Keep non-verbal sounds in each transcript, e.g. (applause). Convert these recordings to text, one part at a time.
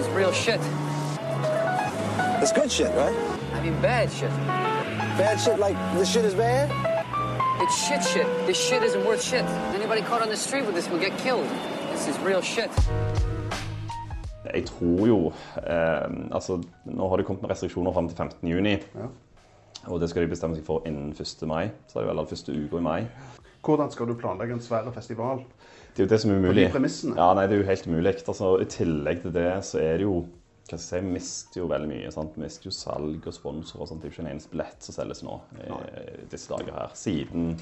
is real shit. It's good shit, right? I mean bad shit. Bad shit like this shit is bad? It's shit shit. This shit isn't worth shit. Anybody caught on the street with this will get killed. This is real shit. Jeg tror jo eh, Altså, nå har det kommet med restriksjoner fram til 15.6. Og det skal de bestemme seg for innen 1. mai. Så er det vel den første uka i mai. Hvordan skal du planlegge en svær festival? Det er jo det som er umulig. de premissene? Ja, nei, det er jo helt umulig. Altså, I tillegg til det så er det jo hva skal jeg si, mister jo veldig mye. sant? Mister jo salg og sponsorer. sant? Det er jo ikke en eneste billett som selges nå i disse dager her. Siden,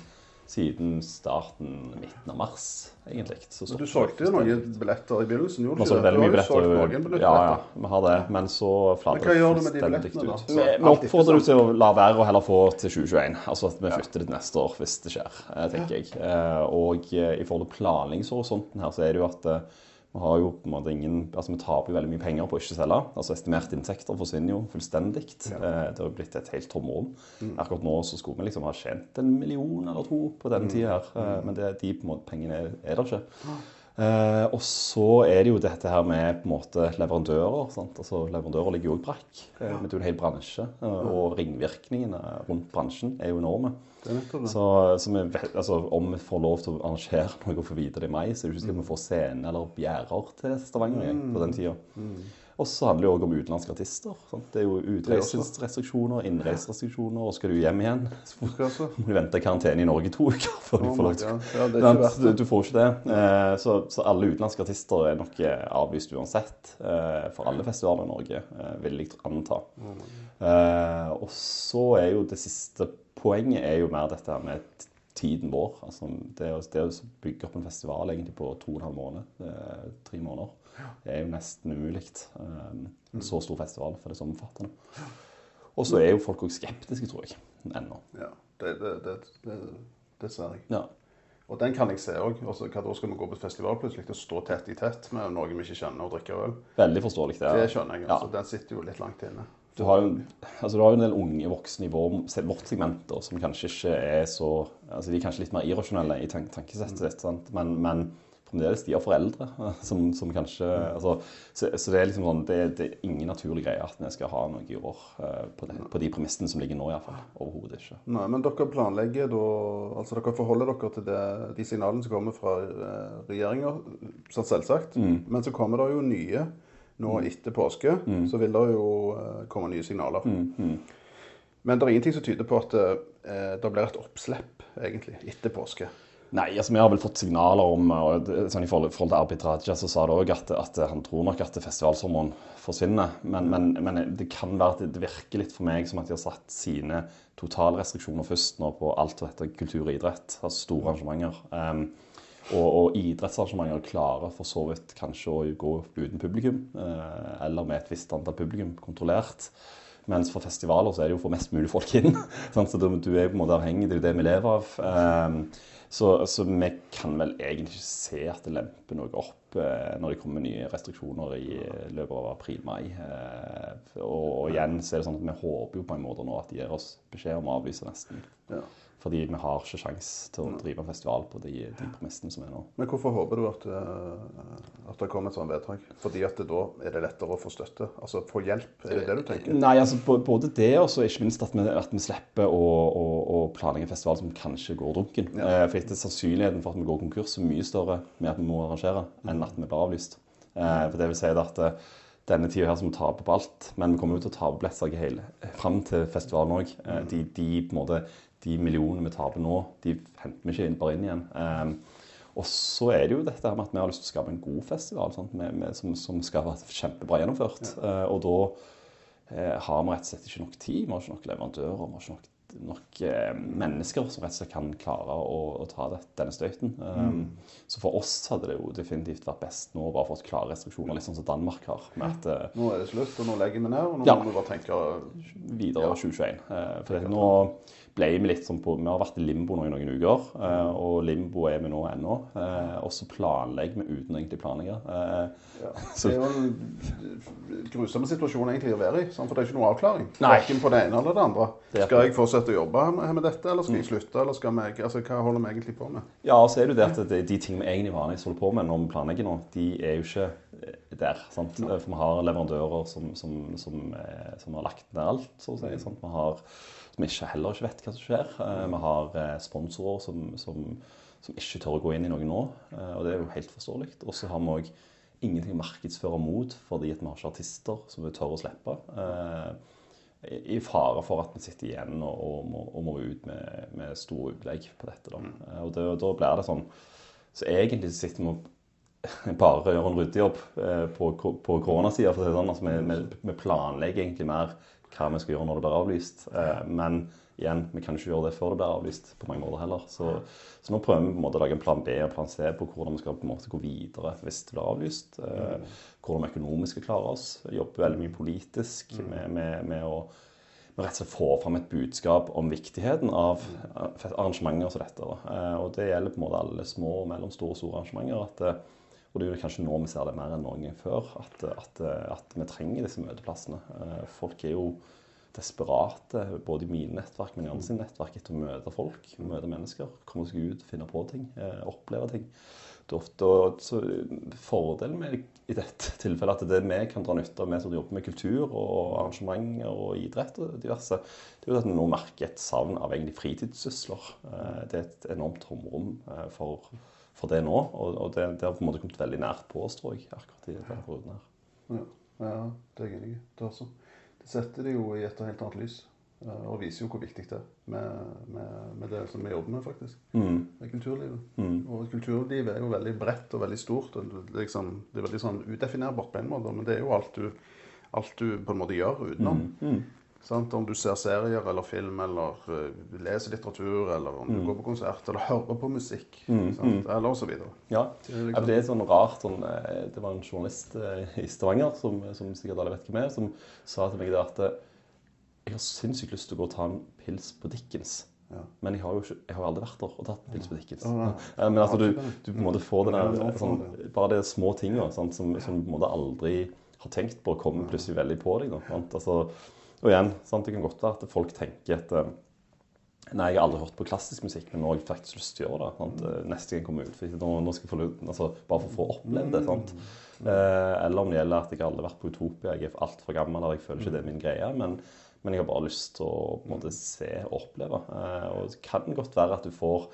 siden starten midten av mars, egentlig. Så Du stoppet solgte jo noen billetter i begynnelsen, gjorde du ikke det det? Du har jo solgt billetter. Ja, ja, vi har det. Men så flater Men hva gjør du med de fullstendig ut. da? Vi vi oppfordrer jo til å la være å heller få til 2021. Altså at vi flytter det til neste år hvis det skjer, eh, tenker jeg. Eh, Og eh, i forhold til planleggingshorisonten her, så er det jo at vi har jo på en måte ingen Altså vi taper jo veldig mye penger på å ikke selge. Altså estimerte inntekter forsvinner jo fullstendig. Ja. Det har blitt et helt tomrom. Akkurat nå så skulle vi liksom ha tjent en million eller to på denne tida her, eh, men det, de måte pengene er, er der ikke. Eh, og så er det jo dette her med på en måte leverandører. Sant? Altså, leverandører ligger jo òg brakk. Ja. det er jo en hel bransje. eh, og ringvirkningene rundt bransjen er jo enorme. Så, så vi vet, altså, om vi får lov til å arrangere noe vite det i mai, så er det ikke sikkert vi får scene eller bjærer til Stavanger igjen på den tida. Og så handler det òg om utenlandske artister. Sant? Det er jo utreiserestriksjoner, innreiserestriksjoner, og skal du hjem igjen, så (laughs) må du vente i karantene i Norge i to uker før du får lov til. Du får ikke det. Eh, Så, så alle utenlandske artister er nok eh, avlyst uansett. eh, For alle festivaler i Norge, vil jeg anta. Og så er jo det siste poenget er jo mer dette med tiden vår. Altså det, å, det å bygge opp en festival egentlig på to og en halv måned, eh, tre måneder, det er jo nesten umulig. eh, En så stor festival, for det er så omfattende. Og så er jo folk òg skeptiske, tror jeg, ennå. Ja, det, det, det, det, ser jeg. Ja. Og den kan jeg se òg. Hva da skal vi gå på et festival plutselig og stå tett i tett med noen vi ikke kjenner og drikke øl? Veldig forståelig, det. Det skjønner jeg. Ja. altså. Den sitter jo litt langt inne. Du har, jo, altså du har jo en del unge voksne i vår, vårt segment da, som kanskje ikke er så altså De er kanskje litt mer irrasjonelle i tank tankesettet sitt, sant? men, men fremdeles de har foreldre (laughs) som, som kanskje altså, så, så det er liksom sånn det, det er ingen naturlig greie at vi skal ha noe i år eh, på, det, på de premissene som ligger nå, iallfall. Overhodet ikke. Nei, men dere planlegger da Altså dere forholder dere til det, de signalene som kommer fra eh, regjeringa, selvsagt. selvsagt. Men så kommer det jo nye nå etter påske. Så vil det jo eh, komme nye signaler. Men det er ingenting som tyder på at eh, det blir et oppslipp, egentlig, etter påske. Nei, altså vi har vel fått signaler om og sånn I forhold, forhold til Abid Raja så sa det òg at, at han tror nok at festivalsommeren forsvinner. Men, men, men det kan være at det virker litt for meg som at de har satt sine totalrestriksjoner først nå på alt som heter kultur og idrett. Altså store arrangementer. Um, og, og idrettsarrangementer klarer for så vidt kanskje å gå uten publikum. eh, eller med et visst antall publikum kontrollert. Mens for festivaler så er det jo å få mest mulig folk inn. (laughs) så du, du er på en måte avhengig, det er jo det vi lever av. Um, så, så vi kan vel egentlig ikke se at det lemper noe opp eh, når det kommer nye restriksjoner i løpet av april-mai. Eh, og, og igjen så er det sånn at vi håper jo på en måte nå at de gir oss beskjed om å avlyse nesten. Ja. Fordi vi har ikke sjans til å drive en festival på de, de premissene som er nå. Men hvorfor håper du at, eh, at det kommer et sånt vedtak? Fordi at da er det lettere å få støtte? Altså få hjelp? Er det det du tenker? Nei, altså både det og så ikke minst at vi, at vi slipper å, å, å planlegge en festival som kanskje går dunken. Ja. for etter sannsynligheten for at vi går konkurs er mye større med at vi må arrangere, enn at vi blir avlyst. Eh, for det vil si at eh, denne tida her som taper på alt, men vi kommer jo til å tape billettsalget fram til festivalen òg. Eh, de, de, på en måte, de millionene vi taper nå, de henter vi ikke inn, bare inn igjen. Eh, og så er det jo dette med at vi har lyst til å skape en god festival sant? Med, med, som, som skal være kjempebra gjennomført. Eh, og da eh, har vi rett og slett ikke nok tid, vi har ikke nok leverandører, vi har ikke nok, nok eh, mennesker som rett og slett kan klare å, å ta det, denne støyten. Um, Så for oss hadde det jo definitivt vært best nå å bare fått klare restriksjoner, litt sånn som Danmark har. med at eh, Nå er det slutt, og nå legger vi ned, og nå Ja. må vi bare tenke videre 2021. Eh, For nå ble vi litt sånn på Vi har vært i limbo nå i noen uker, eh, og limbo er vi nå ennå. Eh, Og så planlegger vi uten egentlig planlegge. Eh, ja. (laughs) Det er jo en grusom situasjon egentlig å være i, for det er ikke noe avklaring. Nei. På det ene eller det andre. Skal jeg fortsette å jobbe med, med dette, eller skal jeg slutte? Eller skal jeg, altså, hva holder vi egentlig på med? Ja, og så er det jo det at de tingene vi egentlig vanligvis holder på med når vi planlegger nå, de er jo ikke der. Sant? For vi har leverandører som, som, som, eh, som har lagt ned alt, så å si. Sant? Vi har som ikke, heller ikke vet hva som skjer. Eh, Vi har eh, sponsorer som, som, som ikke tør å gå inn i noe nå, eh, og det er jo helt forståelig. Og så har vi òg ingenting å markedsføre mot fordi vi har ikke artister som vi tør å slippe. I fare for at vi sitter igjen og, og, må, og må ut med, med store utlegg på dette. Da. Eh, Og det, da blir det sånn Så egentlig sitter vi og (laughs) bare gjør en ryddejobb på, på koronasida. For å si sånn. altså, vi, vi, vi planlegger egentlig mer hva vi skal gjøre når det blir avlyst. Eh, Men igjen, vi kan ikke gjøre det før det blir avlyst på mange måter heller. Så, så nå prøver vi på en måte å lage en plan B og plan C på hvordan vi skal på en måte gå videre hvis det blir avlyst. Eh, Hvordan vi økonomisk skal klare oss. Jobbe veldig mye politisk med, med, med å med rett og slett få fram et budskap om viktigheten av arrangementer som dette. Eh, Og det gjelder på en måte alle små og mellomstore og store arrangementer. At, og det er jo kanskje nå vi ser det mer enn noen gang før, at, at, at vi trenger disse møteplassene. Eh, Folk er jo desperate, både i mine nettverk, men i andre sine nettverk, etter å møte folk, møte mennesker. Komme seg ut, finne på ting, eh, oppleve ting. Ofte, så Fordelen med i dette tilfellet at det vi kan dra nytte av, vi som jobber med kultur og arrangementer og idrett og diverse, det er jo at vi nå merker et savn av egentlig fritidssysler. Eh, Det er et enormt tomrom for, for det nå, og, og det, det har på en måte kommet veldig nært på oss, tror jeg, akkurat i denne perioden her. Ja, ja det er jeg enig i. Det, er også. det setter det jo i et helt annet lys. eh, Og viser jo hvor viktig det er med, med, med det som vi jobber med, faktisk. Med kulturlivet. Og kulturlivet er jo veldig bredt og veldig stort. og det er Liksom, det er veldig sånn udefinerbart på en måte, men det er jo alt du, alt du på en måte gjør utenom. Sant? Om du ser serier eller film, eller uh, leser litteratur, eller om du går på konsert, eller hører på musikk, sant? eller så videre. Ja, liksom- ja, det er sånn rart sånn, eh, Det var en journalist eh, i Stavanger, som, som sikkert alle vet hvem er, som sa til meg det at jeg har sinnssykt lyst til å gå og ta en pils på Dickens. Ja. Men jeg har jo ikke, jeg har aldri vært der og tatt pils på Dickens. Ja. Ja, Men altså, du, du på en måte får den der, sånn, det. bare de små tingene som, som du på en måte aldri har tenkt på, kommer plutselig veldig på deg. Altså, og igjen, sant, det kan godt være at folk tenker at eh, Nei, jeg har aldri hørt på klassisk musikk, men nå har jeg faktisk lyst til å gjøre det. Sant? Eh, Neste gang jeg kommer ut. For nå, skal jeg få, altså, bare for å få opplevd det. Sant? Eh, eller om det gjelder at jeg har aldri vært på Utopia. Jeg er altfor gammel, eller jeg føler ikke det er min greie. Men, men jeg har bare lyst til å måte, se og oppleve. Og det kan godt være at du får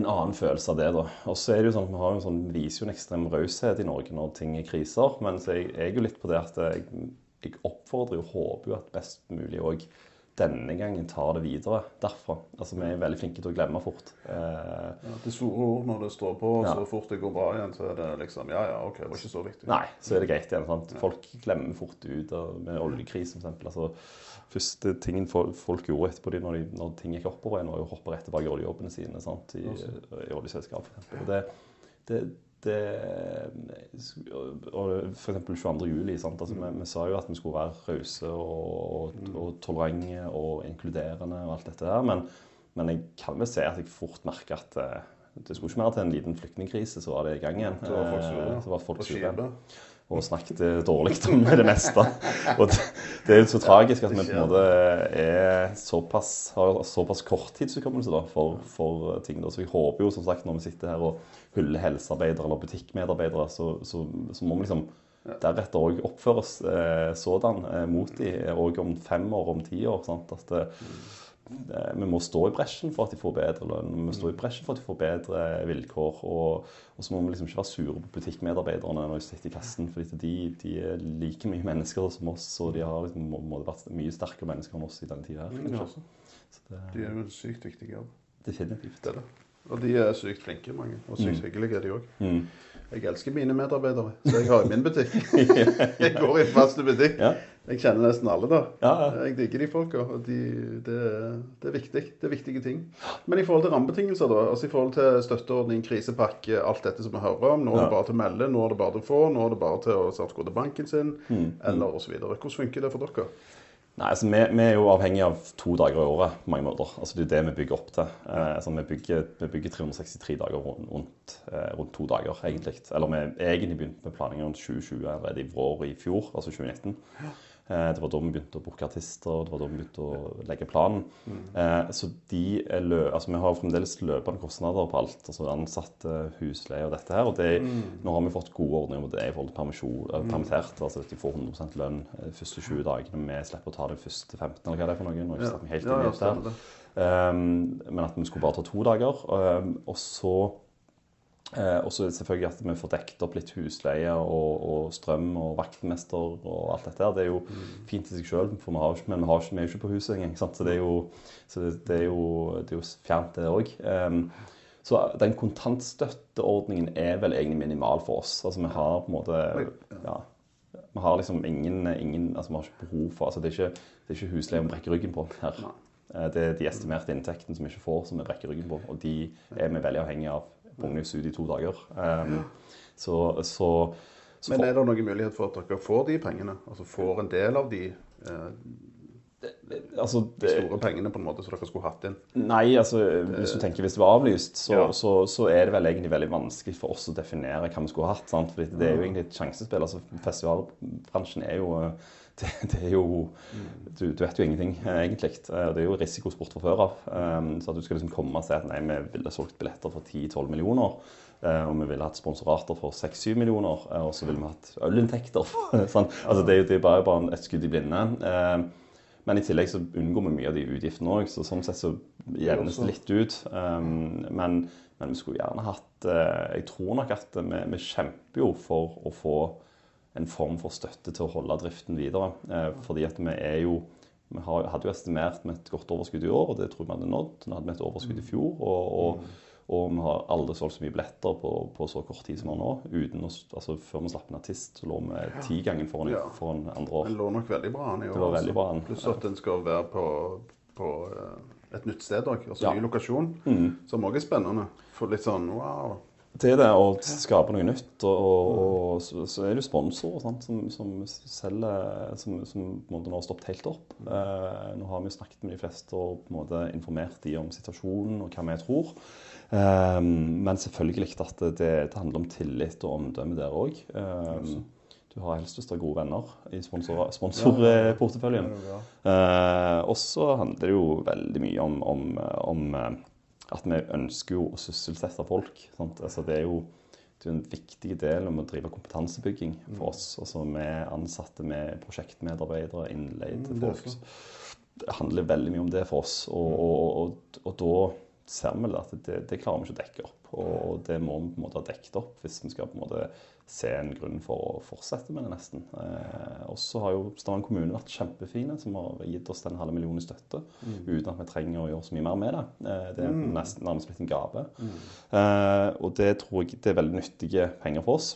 en annen følelse av det. da. Og så er det jo sånn at Vi har jo en sånn, viser jo en ekstrem raushet i Norge når ting er kriser. Men så jeg, jeg er jo litt på det at jeg, jeg oppfordrer og håper jo at best mulig òg denne gangen tar det videre derfra. Altså Vi er veldig flinke til å glemme fort. Eh, Ja, det er store ord når det står på, Ja. så fort det går bra igjen, så er det liksom Ja, ja, OK, det var ikke så viktig. nei, så er det greit igjen. sant? Folk glemmer fort ut med oljekrisen f.eks. Altså, første tingen folk gjorde etterpå de, når, de, når ting gikk oppover igjen, var å hoppe rett tilbake i oljejobbene sine sant? i, i oljeselskap. Det, det, det og for eksempel 22. juli. Sant? Altså, vi, vi sa jo at vi skulle være rause og, og, og tolerante og inkluderende og alt dette her. Men, men jeg kan vel si at jeg fort merker at eh, det skulle ikke mer til en liten flyktningkrise, så var det i gang igjen. Så var folk sure, Eh. Og snakket dårlig om det meste. Og det, det er jo så tragisk at vi på en måte er såpass, har såpass korttidshukommelse da, for, for ting. Da. Så jeg håper jo som sagt når vi sitter her og hyller helsearbeidere eller butikkmedarbeidere, så, så, så må vi liksom deretter òg oppføre oss eh, sådan eh, mot dem, òg om fem år, om ti år. Sant? At det, det, vi må stå i bresjen for at de får bedre lønn, vi må stå i bresjen for at de får bedre vilkår. Og, og så må vi liksom ikke være sure på butikkmedarbeiderne når de sitter i kassen, for de, de er like mye mennesker som oss, og de har liksom, må, må vært mye sterkere mennesker enn oss i denne tida her. Kanskje. Det De er jo en sykt viktig jobb. definitivt. Det er det. Og de er sykt flinke, mange. Og sykt hyggelige er de òg. Mm. Jeg elsker mine medarbeidere, så jeg har jo min butikk. (laughs) jeg går i faste butikk. Ja. Jeg kjenner nesten alle da. Ja, ja. Jeg digger de folka. og de, det, det er viktig. Det er viktige ting. Men i forhold til rammebetingelser, da, altså i forhold til støtteordning, krisepakke, alt dette som vi hører om, nå er det bare til å melde, nå er det bare til å få, nå er det bare til å sette kode banken sin, Mm. eller osv. Hvordan funker det for dere? Nei, altså vi, vi er jo avhengig av to dager i året på mange måter. Altså Det er det vi bygger opp til. Eh, altså vi, bygger, vi bygger 363 dager rundt, rundt, eh, rundt to dager, egentlig. Eller vi egentlig begynte med planlegging rundt 2020 allerede i vår i fjor, altså 2019. Eh, Det var da vi begynte å booke artister, og det var da vi begynte å legge planen. Eh, Så de er lø altså vi har fremdeles løpende kostnader på alt. altså Ansatte, husleie og dette her. og det, Nå har vi fått gode ordninger på det i forhold til permisjon, eh, permitterte. altså at De får 100 lønn de første 20 dagene. Vi slipper å ta de første 15, eller hva det er for noe. Nå har jeg helt Ja, ja, det der. Um, men at vi skulle bare ta to dager. Um, og så eh, og så selvfølgelig at vi får dekket opp litt husleie og, og strøm og vaktmester og alt dette. Det er jo fint i seg sjøl, men vi har, ikke- vi, er jo ikke på huset engang. Så det er jo, så det, det er jo, det er jo fjernt, det òg. Eh, så den kontantstøtteordningen er vel egentlig minimal for oss. Altså vi har på en måte ja, vi har liksom ingen, ingen altså vi har ikke behov for altså Det er ikke, det er ikke husleie vi brekker ryggen på her. Eh, Det er de estimerte inntektene som vi ikke får, som vi brekker ryggen på. Og de er vi veldig avhengig av. Bonus ut i to dager. Um, så, så, så Men er det noen mulighet for at dere får de pengene? Altså får en del av de eh, altså, det, store pengene på en måte som dere skulle hatt inn? Nei, altså hvis du tenker hvis det var avlyst, så, Ja. så, så er det vel egentlig veldig vanskelig for oss å definere hva vi skulle hatt. sant? Fordi det er jo egentlig et sjansespill. altså Festivalbransjen er jo eh, det, det er jo du, du vet jo ingenting, eh, egentlig. Eh, Det er jo risikosport fra før av. Um, Så at du skal liksom komme og si at nei, vi ville solgt billetter for 10-12 millioner. eh, Og vi ville hatt sponsorater for 6-7 millioner, eh, og så ville vi hatt ølinntekter. (laughs) sånn. Altså, det jo det er bare, bare et skudd i blinde. Eh, Men i tillegg så unngår vi mye av de utgiftene òg, så sånn sett så jevnes det litt ut. Men, men vi skulle gjerne hatt eh, Jeg tror nok at vi, vi kjemper jo for å få en form for støtte til å holde driften videre. Eh, fordi at vi er jo Vi hadde jo estimert med et godt overskudd i år, og det tror jeg vi hadde nådd. Nå hadde vi et overskudd i fjor. og, og og vi har aldri solgt så mye billetter på, på så kort tid som vi har nå. Uten å, altså, før vi slapp en artist, så lå vi tigangen foran, Ja. foran andre år. Den lå nok veldig bra an i år. Det var veldig altså. bra an. Pluss at den skal være på, på eh, et nytt sted òg. Altså Ja. Mm. ny lokasjon. Som òg er spennende. For litt sånn wow. Det er det å skape noe nytt. Og, og, og så, så er det sponsorer sant, som, som selger Som, som på en måte nå har stoppet helt opp. Eh, nå har vi snakket med de fleste og på en måte informert de om situasjonen og hva vi tror. Eh, men selvfølgelig at det, det, handler om tillit og omdømme der òg. Eh, du har helst lyst til å ha gode venner i sponsor- sponsorporteføljen. Eh, og så handler det jo veldig mye om, om, om eh, at vi ønsker jo å sysselsette folk. Sant? Altså, det er jo det er en viktig del om å drive kompetansebygging for oss. Altså med ansatte, med prosjektmedarbeidere, innleide det er folk. Det handler veldig mye om det for oss. Og, og, og, og da ser vi at det, det klarer vi ikke å dekke opp. Og det må vi på en måte ha dekket opp hvis vi skal på en måte se en grunn for å fortsette med det, nesten. Eh, og så har jo Stavanger kommune vært kjempefine, som har gitt oss den halve millionen i støtte. Uten at vi trenger å gjøre så mye mer med det. Eh, det er nesten nærmest blitt en gave. Eh, og det tror jeg det er veldig nyttige penger for oss.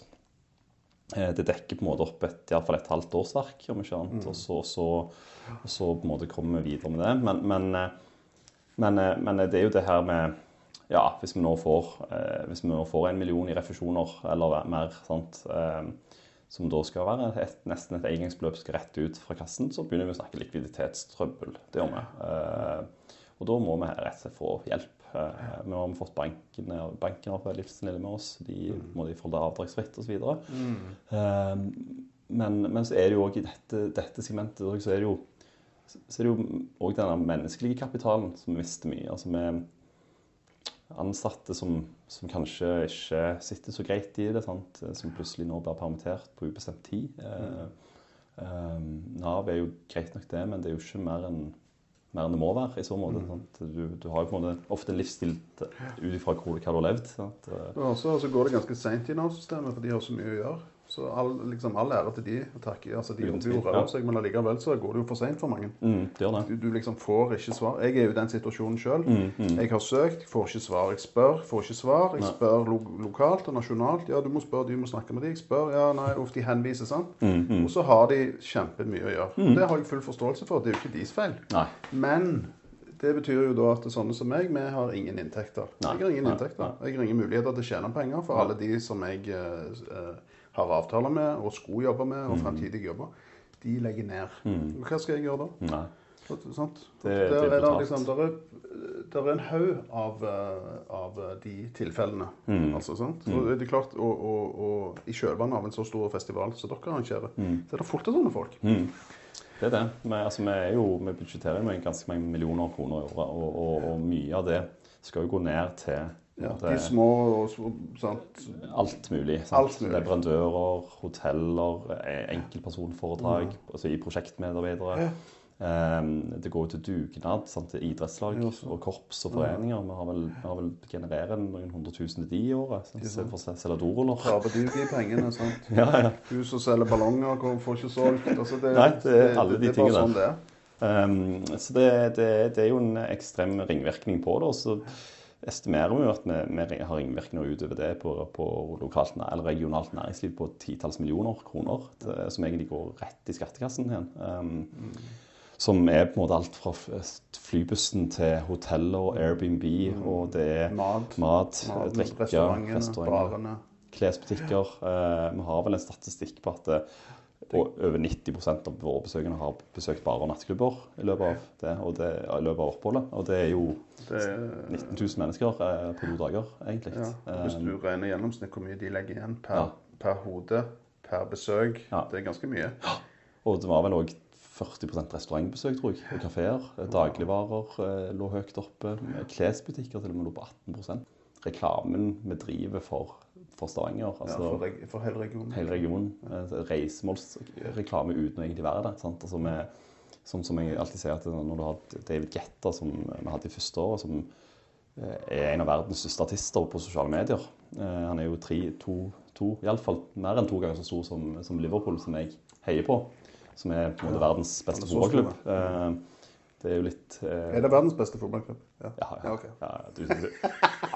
Eh, Det dekker på en måte opp et, i fall et halvt årsverk, om ikke annet. Og, så, så, og så på en måte kommer vi videre med det. Men, men, eh, men, eh, men det er jo det her med Ja, hvis vi nå får, eh, hvis vi nå får en million i refusjoner eller mer, sant, eh, som da skal være et, nesten et engangsbeløp skal rett ut fra kassen, så begynner vi å snakke likviditetstrøbbel. Det gjør vi. Eh, og da må vi rett og slett få hjelp. Vi har fått banken, banken har vært livsnille med oss. De må de få det avdragsfritt osv. Eh, men, men så er det jo òg i dette, dette segmentet så er det jo så er det jo òg denne menneskelige kapitalen som vi mister mye. Altså med ansatte som, som kanskje ikke sitter så greit i det, sant? som plutselig nå blir permittert på ubestemt tid. Mm. Nav er jo greit nok det, men det er jo ikke mer enn mer enn det må være. i så måte. Sant? Du, du har jo på en måte ofte en livsstil ut ifra hva du har levd. Sant? Og så, så går det ganske seint i Nav-systemet, for de har så mye å gjøre. Så all, liksom, all ære til de. og takke. Altså, de jobber jo ræva ja. av seg, men allikevel så går det jo for seint for mange. Mm, det det. Du, du liksom får ikke svar. Jeg er jo i den situasjonen sjøl. Mm, Jeg har søkt, får ikke svar. Jeg spør, får ikke svar. Jeg spør lo lokalt og nasjonalt. Ja, du må spørre, du må snakke med dem. Jeg spør, ja, nei, uff, de henviser, sant. Mm, Og så har de kjempemye å gjøre. Det har jeg full forståelse for. Det er jo ikke deres feil. Nei. Men det betyr jo da at sånne som meg, vi har ingen inntekter. Nei, Jeg har ingen nei, inntekter. Jeg har ingen muligheter til å tjene penger for alle de som jeg eh, eh, har avtaler med, og skulle jobbe med, Mm. og fremtidig jobber. De legger ned. Hva skal jeg gjøre da? Nei. Sant? Det- der, det er er det liksom, der, er, der er en haug av, eh, av eh, de tilfellene. Mm. Altså, sant? Så er det klart, og, og, og i kjølvannet av en så stor festival som dere arrangerer, Mm. så er det fullt av sånne folk. Det er det. Vi, altså, vi, er jo, vi budsjetterer med ganske mange millioner kroner i året, og, og, og mye av det skal jo gå ned til Ja, til de små og så- sant? alt mulig. Sant? Alt mulig. Leverandører, hoteller, enkeltpersonforetak, ja. altså i prosjektmedarbeidere. Ja. Um, det går jo til dugnad sant? til idrettslag Ja, og korps og foreninger. Vi har vel, vi har vel genererer noen hundre tusen til de i året. Sant? For å selge doruller. Taper du i pengene, sant? (laughs) Ja, ja. Du som selger ballonger, hvor- får ikke solgt. Altså, det, Nei, det er alle de det tingene. sånn det er. Ehm, så det, det, det er jo en ekstrem ringvirkning på det. Og så estimerer vi at vi, har ringvirkninger utover det på, på lokalt eller regionalt næringsliv på titalls millioner kroner, det, som egentlig går rett i skattekassen igjen. Ehm, Som er på en måte alt fra flybussen til hoteller og Airbnb, og det er Mat. mat Mat, drikke, restauranter barene. klesbutikker. Uh, vi har vel en statistikk på at eh, og over 90% av våre besøkende har besøkt barer og nattklubber i løpet av det, og det, i løpet av oppholdet. Og det er jo Det er, 19 000 mennesker eh, på to dager, egentlig. ja, hvis Eh, du regner gjennomsnitt hvor mye de legger igjen per, Ja. per hode, per besøk, Ja. det er ganske mye. og det var vel òg 40% restaurantbesøk, tror jeg, og kafeer. Dagligvarer eh, lå høyt oppe. Klesbutikker til og med lå på 18% Reklamen vi driver for, for Stavanger. Ja, altså... for, reg- for hele regionen. hele regionen. Eh, Reisemålsreklame uten å egentlig være det. Sant? Altså med, som, som jeg alltid sier, at når du har David Guetta, som vi hadde i første året, som eh, er en av verdens største artister på sosiale medier eh, Han er jo tre, to, to iallfall mer enn to ganger så stor som, som Liverpool, som jeg heier på. Som er på en måte verdens beste fotballklubb. Det er jo litt eh, Er det verdens beste fotballklubb? Ja. ja, ja. Ja, okay. ja du, du,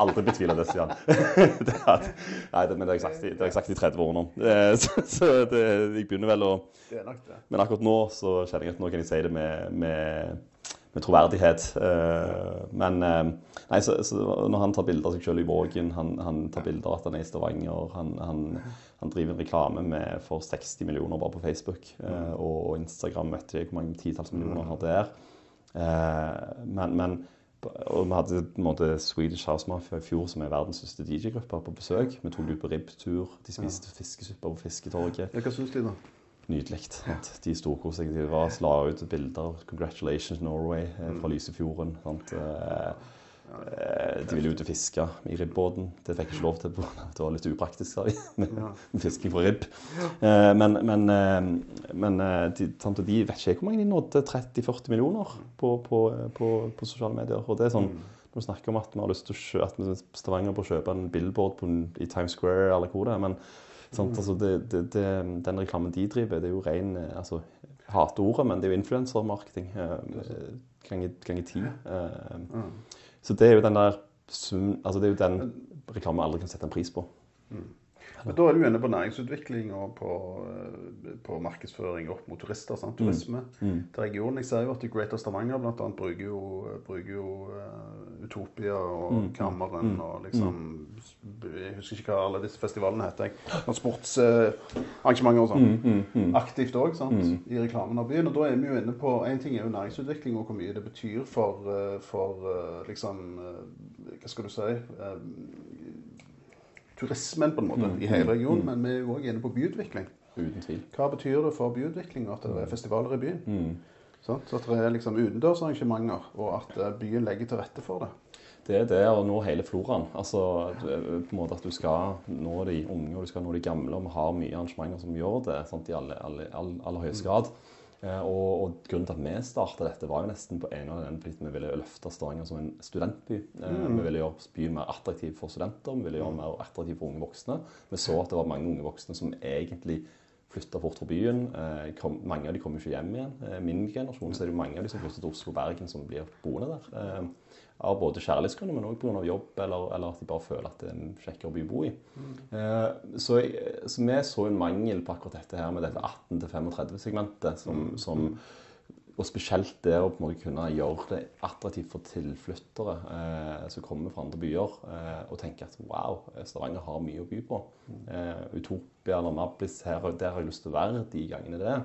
aldri betviler det, Stian. (laughs) det er, nei, det, men det har jeg sagt, i- det har jeg sagt i 30 år nå. Så, så det, jeg begynner vel å Det er nok det. Men akkurat nå så kjenner jeg at nå kan jeg si det med, med, med troverdighet. Eh, Men eh, nei, så, så når han tar bilder av seg selv i Vågen, han, han tar bilder av at han er i Stavanger, han, han, han driver en reklame med for 60 millioner bare på Facebook, eh, og Instagram vet jeg hvor mange titalls millioner han har der. Men, men og vi hadde på en måte Swedish House Mafia i fjor, som er verdens største DJ-gruppe, på besøk. Vi tok dem ut på ribbtur. De spiste fiskesuppe på Fisketorget. Ja, hva syns de, da? Nydelig. Ja. De storkoste seg. De var, la ut bilder 'Congratulations Norway' eh, fra Lysefjorden. Sant? Eh, De ville ut og fiske i ribbåten. Det fikk jeg ikke lov til. på- Det var litt upraktisk sa de, (laughs) med, fisking fra ribb. Eh, Men, men, eh, men de, sant, de vet ikke hvor mange de nådde 30-40 millioner på, på, på, på sosiale medier. Og det er sånn, Når vi snakker om at vi har lyst til at vi Stavanger bør kjøpe en billboard på, i Times Square eller hvor det er, men Sant? Altså det, det, det, den reklamen de driver, det er jo ren altså, hater ordet, men det er jo influensermarketing ganger ti. Så det er jo den der sum, altså det er jo den reklame aldri kan sette en pris på. Men Da er du inne på næringsutvikling og på, eh, på markedsføring opp mot turister. Sant? Turisme til regionen. Jeg ser jo at Greater Stavanger annet bruker jo, bruker jo eh, Utopia og Kammeren og liksom Jeg husker ikke hva alle disse festivalene heter. Sportsarrangementer og sånn. Aktivt òg, i reklamen av byen. Og da er vi jo inne på En ting er jo næringsutvikling og hvor mye det betyr for, eh, for liksom Hva skal du si? Turismen på en måte i hele regionen, men vi er jo òg inne på byutvikling. Uten tvil. Hva betyr det for byutvikling at det er festivaler i byen? Så At det er liksom utendørsarrangementer, og at eh, byen legger til rette for det. Det er det å nå hele floraen. Altså på en måte at du skal nå de unge og du skal nå de gamle. Og vi har mye arrangementer som gjør det sant, i aller, aller, aller, aller høyeste grad. Eh, og, og grunnen til at vi starta dette, var jo nesten på en av den fordi vi ville løfte Stavanger som en studentby. Mm. Vi ville gjøre byen mer attraktiv for studenter, vi ville gjøre den mer attraktiv for unge voksne. Vi så at det var mange unge voksne som egentlig flytta fort fra byen. Eh, kom, mange av de kommer ikke hjem igjen. I min generasjon så er det jo mange av de som flytter til Oslo og Bergen, som blir boende der. Av både kjærlighetsgrunner, men òg pga. jobb, eller, eller at de bare føler at det er en kjekk jobb å bo i. Eh, så, jeg- så vi så en mangel på akkurat dette her med dette 18-35-segmentet som, som og spesielt det å på en måte kunne gjøre det attraktivt for tilflyttere eh, som kommer fra andre byer, eh, og tenke at wow, Stavanger har mye å by på. Eh, Utopia eller Mablis, her, der har jeg lyst til å være de gangene det er.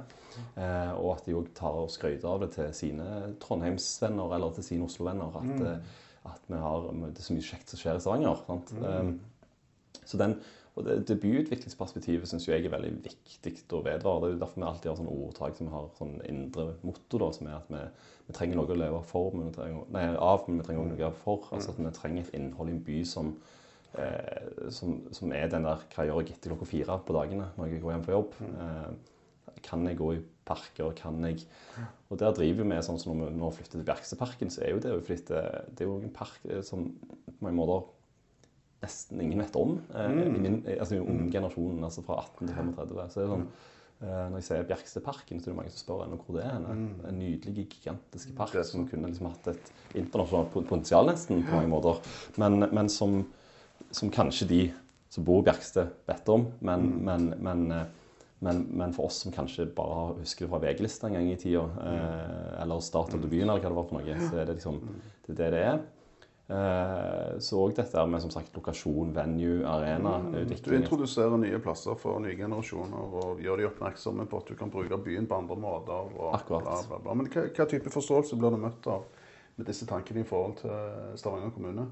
Eh, og at de òg tar og skryter av det til sine Trondheimsvenner eller til sine Oslo-venner. At, mm. at vi har, det er så mye kjekt som skjer i Stavanger. sant? Eh, så den, og det, Debututviklingsperspektivet syns jeg er veldig viktig å vedvare. Det er derfor vi alltid har sånne ordtak som har sånn indre motto, da, som er at vi, vi trenger noe å leve for, men vi trenger, nei, av, men vi trenger noe å leve for. Altså at vi trenger et innhold i en by som, eh, som, som er den der hva jeg gjør jeg etter klokka fire på dagene når jeg går hjem fra jobb. Eh, kan jeg gå i parker? Kan jeg Og der driver vi sånn som når vi nå flytter til Bjerkseparken, så er jo det jo fordi det, det er jo en park eh, som på mange måter nesten ingen vet om. Mm. i min, altså i den unge generasjonen, altså fra 18 til 35. Så det er sånn, eh, når jeg sier Bjerkstedparken, så er det mange som spør ennå hvor det er. Mm. En nydelig, gigantisk park er som kunne liksom hatt et internasjonalt potensial nesten på mange måter. Men, men som, som kanskje de som bor i Bjerkstad vet om. Men, men, men, eh, men, men for oss som kanskje bare husker det fra VG-lista en gang i tida, mm. eller Start of the Byen, eller hva det var for noe, så er det liksom det er det det er. Eh, så òg dette med som sagt lokasjon, venue, arena, Du introduserer nye plasser for nye generasjoner og gjør de oppmerksomme på at du kan bruke byen på andre måter. Akkurat. Bla, bla, bla. Men hva, hva type forståelse blir du møtt av med disse tankene i forhold til Stavanger kommune?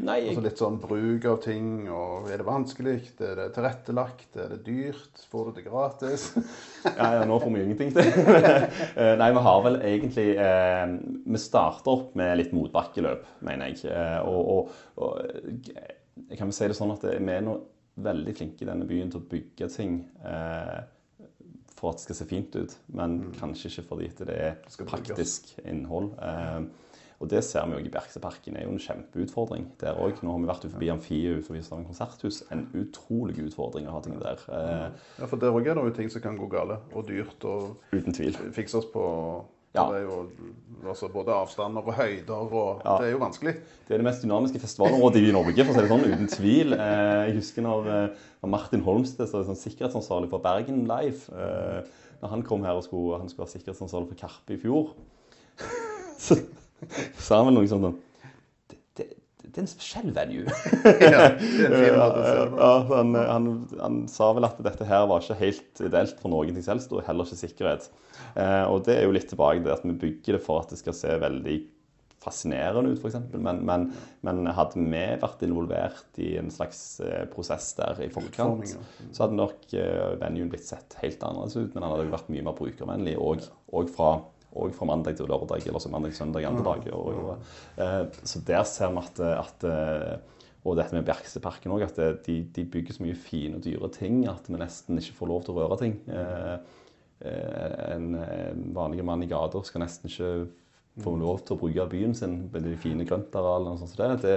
Nei, jeg, Altså litt sånn bruk av ting, og er det vanskelig? Er det tilrettelagt? Er det dyrt? Får du det gratis? (laughs) ja, ja, nå får vi ingenting til. (laughs) Eh, Nei, vi har vel egentlig eh, Vi starter opp med litt motbakkeløp, mener jeg. Eh, og, og, og eh, jeg kan vel si det sånn at vi er nå veldig flinke i denne byen til å bygge ting eh, for at det skal se fint ut, men kanskje ikke fordi det er Mm. praktisk innhold. Eh, og det ser vi jo i Bjerkseparken. Er jo en kjempeutfordring der òg. Nå har vi vært forbi Amfiet forbi Stavanger konserthus. En utrolig utfordring å ha ting der. Eh, Ja, For der òg er det jo ting som kan gå gale, og dyrt, og uten tvil. fikses på Ja. Det er jo altså, både avstander og høyder, og Ja. det er jo vanskelig. Det er det mest dynamiske festivalområdet i Norge, for å si det sånn, uten tvil. Eh, Jeg husker når eh, Martin Holmsted, som er sånn sikkerhetsansvarlig for Bergen Live, eh, når han kom her og skulle, han skulle være sikkerhetsansvarlig for Karpe i fjor, (laughs) så (laughs) sa han vel noe sånt som det, er en spesiell venue. (laughs) Ja. Ja, han, han, han sa vel at dette her var ikke helt ideelt for noen ting selv, og heller ikke sikkerhet. Eh, og det er jo litt tilbake til at vi bygger det for at det skal se veldig fascinerende ut, f.eks. Men, men, men hadde vi vært involvert i en slags eh, prosess der i forkant, så hadde nok eh, venuen blitt sett helt annerledes ut. Men han hadde jo vært mye mer brukervennlig, og, og fra og fra mandag til lørdag, eller så mandag til søndag andre dager. Og, og, så der ser vi at, at eh, Og dette med Bjerkseparken òg, at de, de bygger så mye fine og dyre ting at vi nesten ikke får lov til å røre ting. Eh, eh, en, vanlig mann i gata skal nesten ikke få lov til å bruke byen sin med de fine grøntarealene. og sånt som det.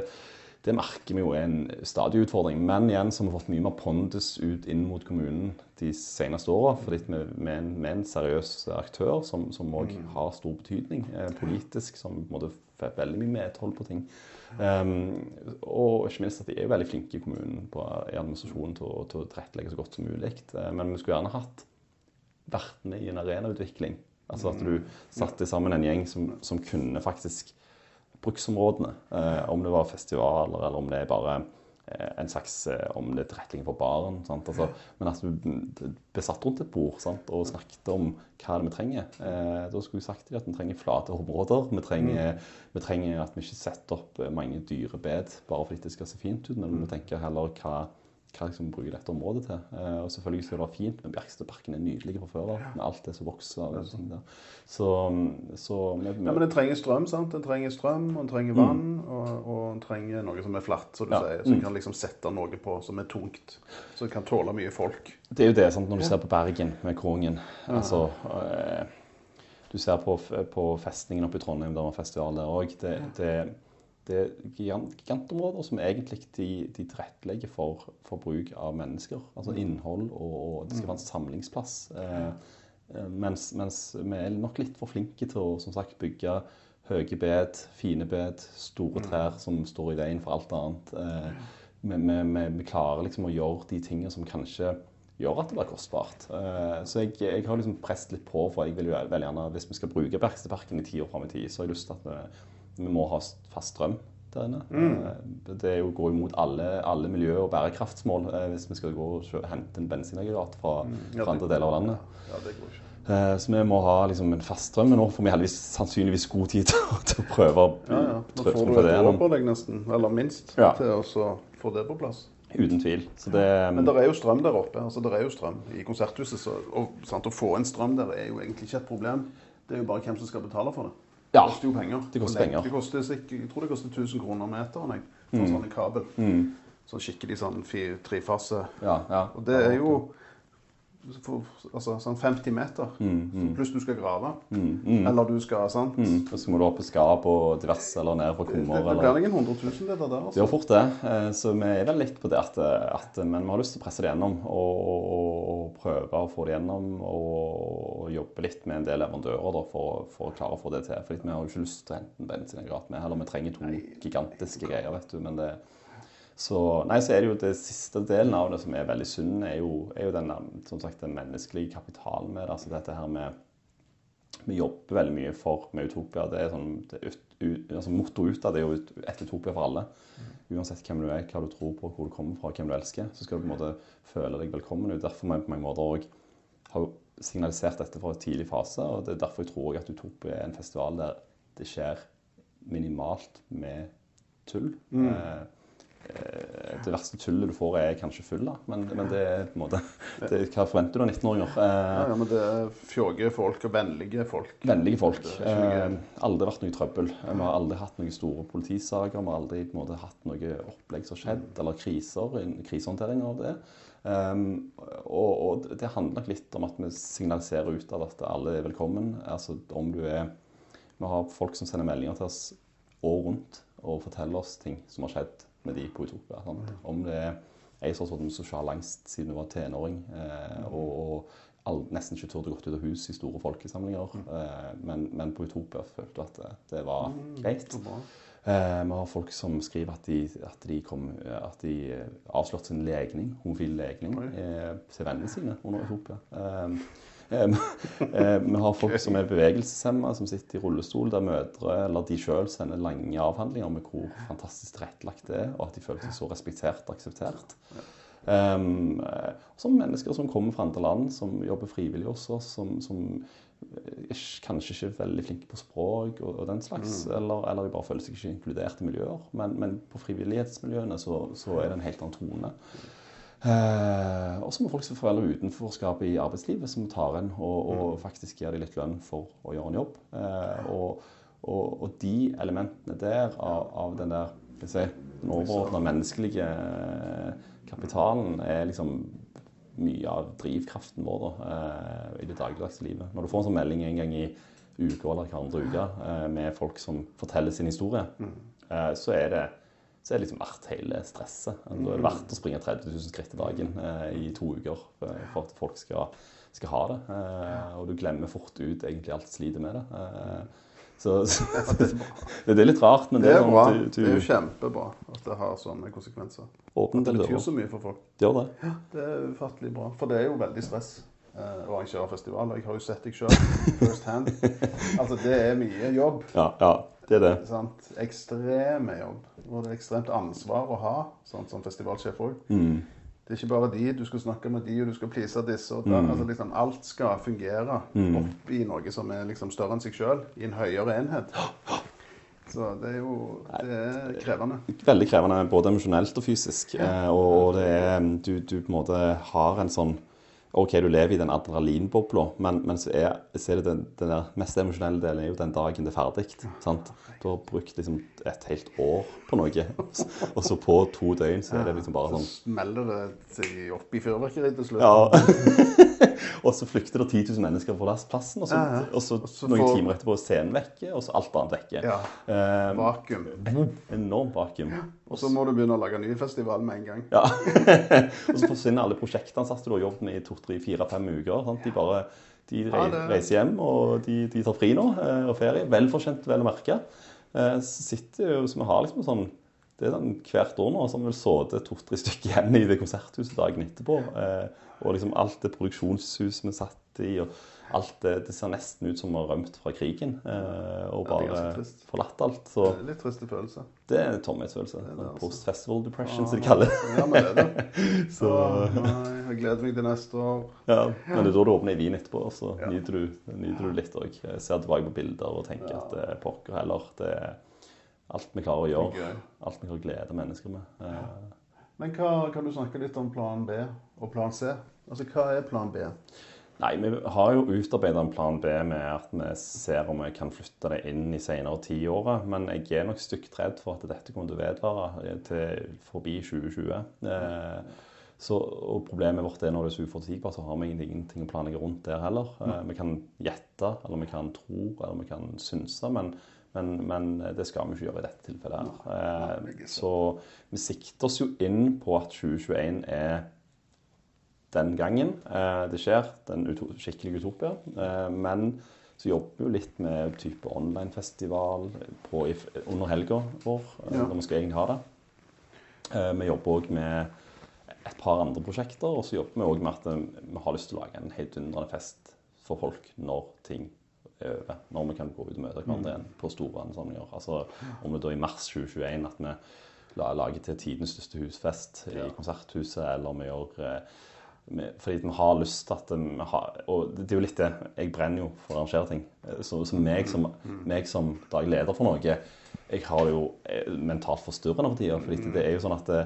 Det merker vi jo er en stadig utfordring. Men igjen så har vi fått mye mer pondus ut inn mot kommunen de seneste åra. Fordi vi er en, en seriøs aktør som òg har stor betydning eh, politisk. Som på en måte får veldig mye medhold på ting. Um, og ikke minst at de er veldig flinke i kommunen på, i administrasjonen til, å- til å tilrettelegge så godt som mulig. Eh, men vi skulle gjerne hatt vært med i en arenautvikling. Altså at du satte sammen en gjeng som, som kunne faktisk bruksområdene. Eh, om det var festivaler, eller om det er bare eh, en slags eh, om det er tilrettelegging for barn. Altså, men at mm, ble satt rundt et bord sant? og snakket om hva det vi trenger. Da skulle vi sagt at vi trenger flate områder. Vi trenger, vi trenger at vi ikke setter opp mange dyre bed bare fordi det skal se fint ut, men vi må tenke heller hva hva liksom vi bruker dette området til. Eh, og selvfølgelig skal det være fint, men Bjerkstadparken er nydelig fra før av. Med alt det som vokser. og sånne der. Så, så med, med... Ja, men den trenger strøm, sant? Den trenger strøm, og den trenger vann, og, og den trenger noe som er flatt, som du Ja. sier. Som kan liksom sette noe på som er tungt. Som kan tåle mye folk. Det er jo det, sant? når du ser på Bergen med Kongen. Altså, eh, du ser på, på festningen oppe i Trondheim, der var festival der òg. Det, det, det er gigant, gigantområder som egentlig de, de tilrettelegger for, for bruk av mennesker. Altså innhold, og, og det skal være en samlingsplass. Eh, eh, mens, mens vi er nok litt for flinke til å som sagt, bygge høye bed, fine bed, store trær som står i veien for alt annet. Eh, vi, vi, vi, vi klarer liksom å gjøre de tingene som kanskje gjør at det blir kostbart. Eh, så jeg, jeg har liksom presset litt på, for jeg vil jo veldig gjerne, hvis vi skal bruke Bergstedparken i ti år fram i tid, så har jeg lyst til at vi, vi må ha fast strøm der inne. Mm. Det er jo, går imot alle, alle miljø- og bærekraftsmål eh, hvis vi skal gå og hente en bensinaggregat fra, Ja, fra andre deler av landet. Ja, det går ikke. Eh, Så vi må ha liksom en fast strøm. Men nå får vi heldigvis sannsynligvis god tid (laughs) til, å- prøve å Ja, ja. Nå får du et år på deg nesten, eller minst, Ja. til å få det på plass. Uten tvil. Så det Men det er jo strøm der oppe. altså det er jo strøm i konserthuset. Så, og sant, Å få inn strøm der er jo egentlig ikke et problem. Det er jo bare hvem som skal betale for det. Ja, Det koster jo penger. det koster penger. Det koster, jeg tror det koster 1000 kroner meteren for mm. sånn kabel. Sånn skikkelig sånn trefase. Ja, ja. Og det er jo for, altså, sånn 50 meter. Pluss du skal grave. Eller du skal sant? Mm. Og så må du opp på skap og diverse, eller ned Det, kummer. det eller... blir ingen 100 000 det der. Det Altså. gjør fort det. Eh, Så vi er vel litt på det at, at Men vi har lyst til å presse det gjennom og, og, og prøve å få det gjennom. Og, jobbe litt med en del leverandører da, for, for å klare å få det til. For vi har jo ikke lyst til å hente en bensinaggregat med heller. Vi trenger to gigantiske greier, vet du. Men det så, nei, så er det jo det siste delen av det som er veldig sunn, er jo, er jo den, som sagt, den menneskelige kapitalen med det. Altså dette her med Vi jobber veldig mye for med Utopia. Det er sånn, det ut, ut, altså Mottoet ut av det er jo et Utopia for alle. Uansett hvem du er, hva du tror på, hvor du kommer fra, hvem du elsker, så skal du på en måte føle deg velkommen. ut. Derfor må jeg på mange måter òg har signalisert dette fra en tidlig fase. og det er Derfor jeg tror at Utopia er en festival der det skjer minimalt med tull. Mm. eh, det verste tullet du får, er kanskje full, da. Men, men det er på en måte det, Hva forventer du av 19-åringer? Ja, Eh, ja, men det er fjåge folk og vennlige folk. Vennlige folk. Eh, aldri vært noe trøbbel. Vi har aldri hatt noen store politisaker. Vi har aldri på en måte, hatt noe opplegg som har skjedd, eller kriser, krisehåndtering av det. Um, og, og det handler nok litt om at vi signaliserer ut av at alle er velkommen. Altså om du er Vi har folk som sender meldinger til oss år rundt og forteller oss ting som har skjedd med de på Utopia. Sant? Om det er ei som har stått sosial angst siden hun var tenåring, eh, og, og all, nesten ikke turte gått ut av hus i store folkesamlinger. Eh, men, men på Utopia følte hun at det, det var greit. Eh, vi har folk som skriver at de, at de, kom, at de eh, avslørte sin legning, homofil legning eh, til vennene sine under Utopia. Eh, eh, vi har folk som er bevegelseshemma, som sitter i rullestol, der mødre eller de sjøl sender lange avhandlinger med hvor fantastisk tilrettelagt det er, og at de føler seg så respektert og akseptert. Um, som mennesker som kommer fra andre land, som jobber frivillig hos oss, som, som kanskje ikke er veldig flinke på språk og, og den slags, eller, eller de bare føler seg ikke inkludert i miljøer. Men, men på frivillighetsmiljøene så, så er det en helt annen tone. Eh, og så må folk som forvelger utenforskapet i arbeidslivet, som tar en og, og faktisk gir dem litt lønn for å gjøre en jobb. Eh, og, og, og de elementene der av, av den der si, den overordna menneskelige kapitalen er liksom mye av drivkraften vår da, eh, i det dagligdagse livet. Når du får en sånn melding en gang i uka eller hver andre uke eh, med folk som forteller sin historie, eh, så er det så er det liksom verdt hele stresset. Da er det verdt å springe 30 000 skritt i dagen eh, i to uker eh, for at folk skal, skal ha det. Eh, og du glemmer fort ut egentlig alt slitet med det. Eh, så, så (laughs) det er litt rart, men Det er sånn bra. Du, du, Det er jo kjempebra at det har sånne konsekvenser. åpner Det betyr så mye for folk. Gjør det. Det er ufattelig bra. For det er jo veldig stress eh, å arrangere Og Jeg har jo sett deg sjøl first hand. (laughs) Altså, det er mye jobb. Ja, ja, det er det. Sant? Ekstreme jobb. Og det er ekstremt ansvar å ha sånn som festivalsjef òg. Mm. Det er ikke bare de, du skal snakke med de, og du skal please disse. Og da, Mm. altså liksom, alt skal fungere opp i noe som er liksom større enn seg sjøl, i en høyere enhet. Så det er jo det er krevende. Veldig krevende, både emosjonelt og fysisk. Eh, og det er, du, du på en måte har en sånn OK, du lever i den adrenalinbobla, men, men så er, så er det den, den mest emosjonelle delen er jo den dagen det er ferdig. sant? Du har brukt liksom et helt år på noe, og så på to døgn så er det liksom bare Så sånn smeller det opp i fyrverkeriet til slutt. Ja. (laughs) (laughs) og så flykter det 10 000 mennesker fra plassen, og så, Ja, ja. og så, Og så noen får- timer etterpå er scenen vekke, og så alt annet vekke. Ja. Um, Vakuum. enormt vakuum. Og så må du begynne å lage ny festival med en gang. Ja. (laughs) og så forsvinner alle prosjektansatte du har jobbet med i to, tre, fire, fem uker. Sant? De bare de reiser hjem, og de, de tar fri nå, eh, og ferie. Velfortjent, vel å merke. Eh, Så sitter jo, så vi har liksom sånn det er sånn hvert år nå så har vi vel sittet to-tre stykker igjen i det konserthuset dagen etterpå. Eh, og liksom alt det produksjonshuset vi satt i, og alt det, det ser nesten ut som vi har rømt fra krigen. Eh, og bare ja, forlatt alt. Så Det er Litt triste følelse. det er en tomhetsfølelse. altså. Post-festival depression, som de kaller det. Ja, men det er det. (laughs) Så, nei, jeg gleder meg til neste år. ja, men det er da du åpner i vin etterpå, så Ja. nyter du, nyter du litt òg. Ser tilbake på bilder og tenker Ja. at det er pokker heller. Det er alt vi klarer å gjøre. Alt vi klarer å glede mennesker med. Ja. Men hva, kan du snakke litt om plan B og plan C? Altså, hva er plan B? Nei, vi har jo utarbeida en plan B med at vi ser om vi kan flytte det inn i senere tiåret. Men jeg er nok stygt redd for at dette kommer til å vedvare til forbi 2020. Eh, så, og Problemet vårt er når det er så uforutsigbart, så har vi ingenting å planlegge rundt der heller. Eh, vi kan gjette, eller vi kan tro, eller vi kan synse. Men, men, men det skal vi ikke gjøre i dette tilfellet. her. Eh, så vi sikter oss jo inn på at 2021 er den gangen eh, det skjer, den skikkelige utopia. Eh, men så jobber vi jo litt med type online-festival under helga vår, eh, Ja. når vi skal egentlig ha det. Eh, vi jobber òg med et par andre prosjekter, og så jobber vi òg med at vi har lyst til å lage en heidundrende fest for folk når ting er over. Når vi kan gå ut og møte hverandre igjen på store ansamlinger. Altså om det da i mars 2021 at vi lager til tidenes største husfest i konserthuset, eller vi gjør fordi vi har lyst til at vi har Og det er jo litt det. Jeg brenner jo for å arrangere ting. Eh, Så, så meg, som, meg som daglig leder for noe, jeg har det jo eh, mentalt forstyrrende for tida. fordi det er jo sånn at det,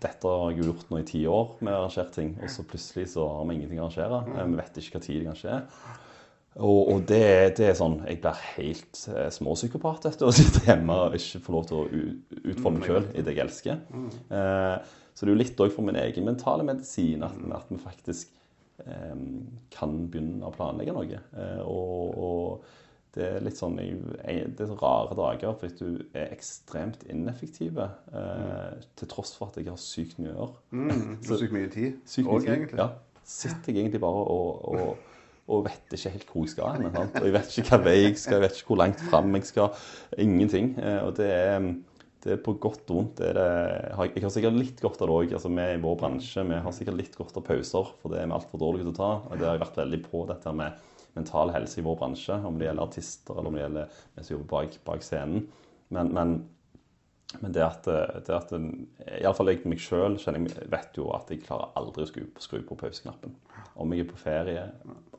dette har jeg gjort nå i ti år med å arrangere ting, og så plutselig så har vi ingenting å arrangere. Eh, Vi vet ikke hva tid det kan skje. Og, og det, det er sånn Jeg blir helt eh, småpsykopat etter å sitte hjemme og ikke få lov til å utfolde meg sjøl i det jeg elsker. Eh, så det er jo litt òg for min egen mentale medisin at, at vi faktisk eh, kan begynne å planlegge noe. Eh, og, og det er litt sånn Det er rare dager fordi du er ekstremt ineffektiv eh, til tross for at jeg har sykt mye å gjøre. Mm, så sykt mye tid. Tid. egentlig. Ja. Sitter jeg egentlig bare og, og, og vet ikke helt hvor jeg skal hen. Og jeg vet ikke hva vei jeg skal, jeg vet ikke hvor langt fram jeg skal. Ingenting. Eh, Og det er, det er på godt og vondt. Det det, jeg har sikkert litt godt av det òg. Altså, vi i vår bransje vi har sikkert litt godt av pauser, for det er vi altfor dårlige til å ta. Og det har jeg vært veldig på, dette med mental helse i vår bransje. Om det gjelder artister, eller om det gjelder vi som jobber bak, bak scenen. Men, men men det at, det at Iallfall jeg meg sjøl vet jo at jeg klarer aldri å skru, skru på pauseknappen. Om jeg er på ferie,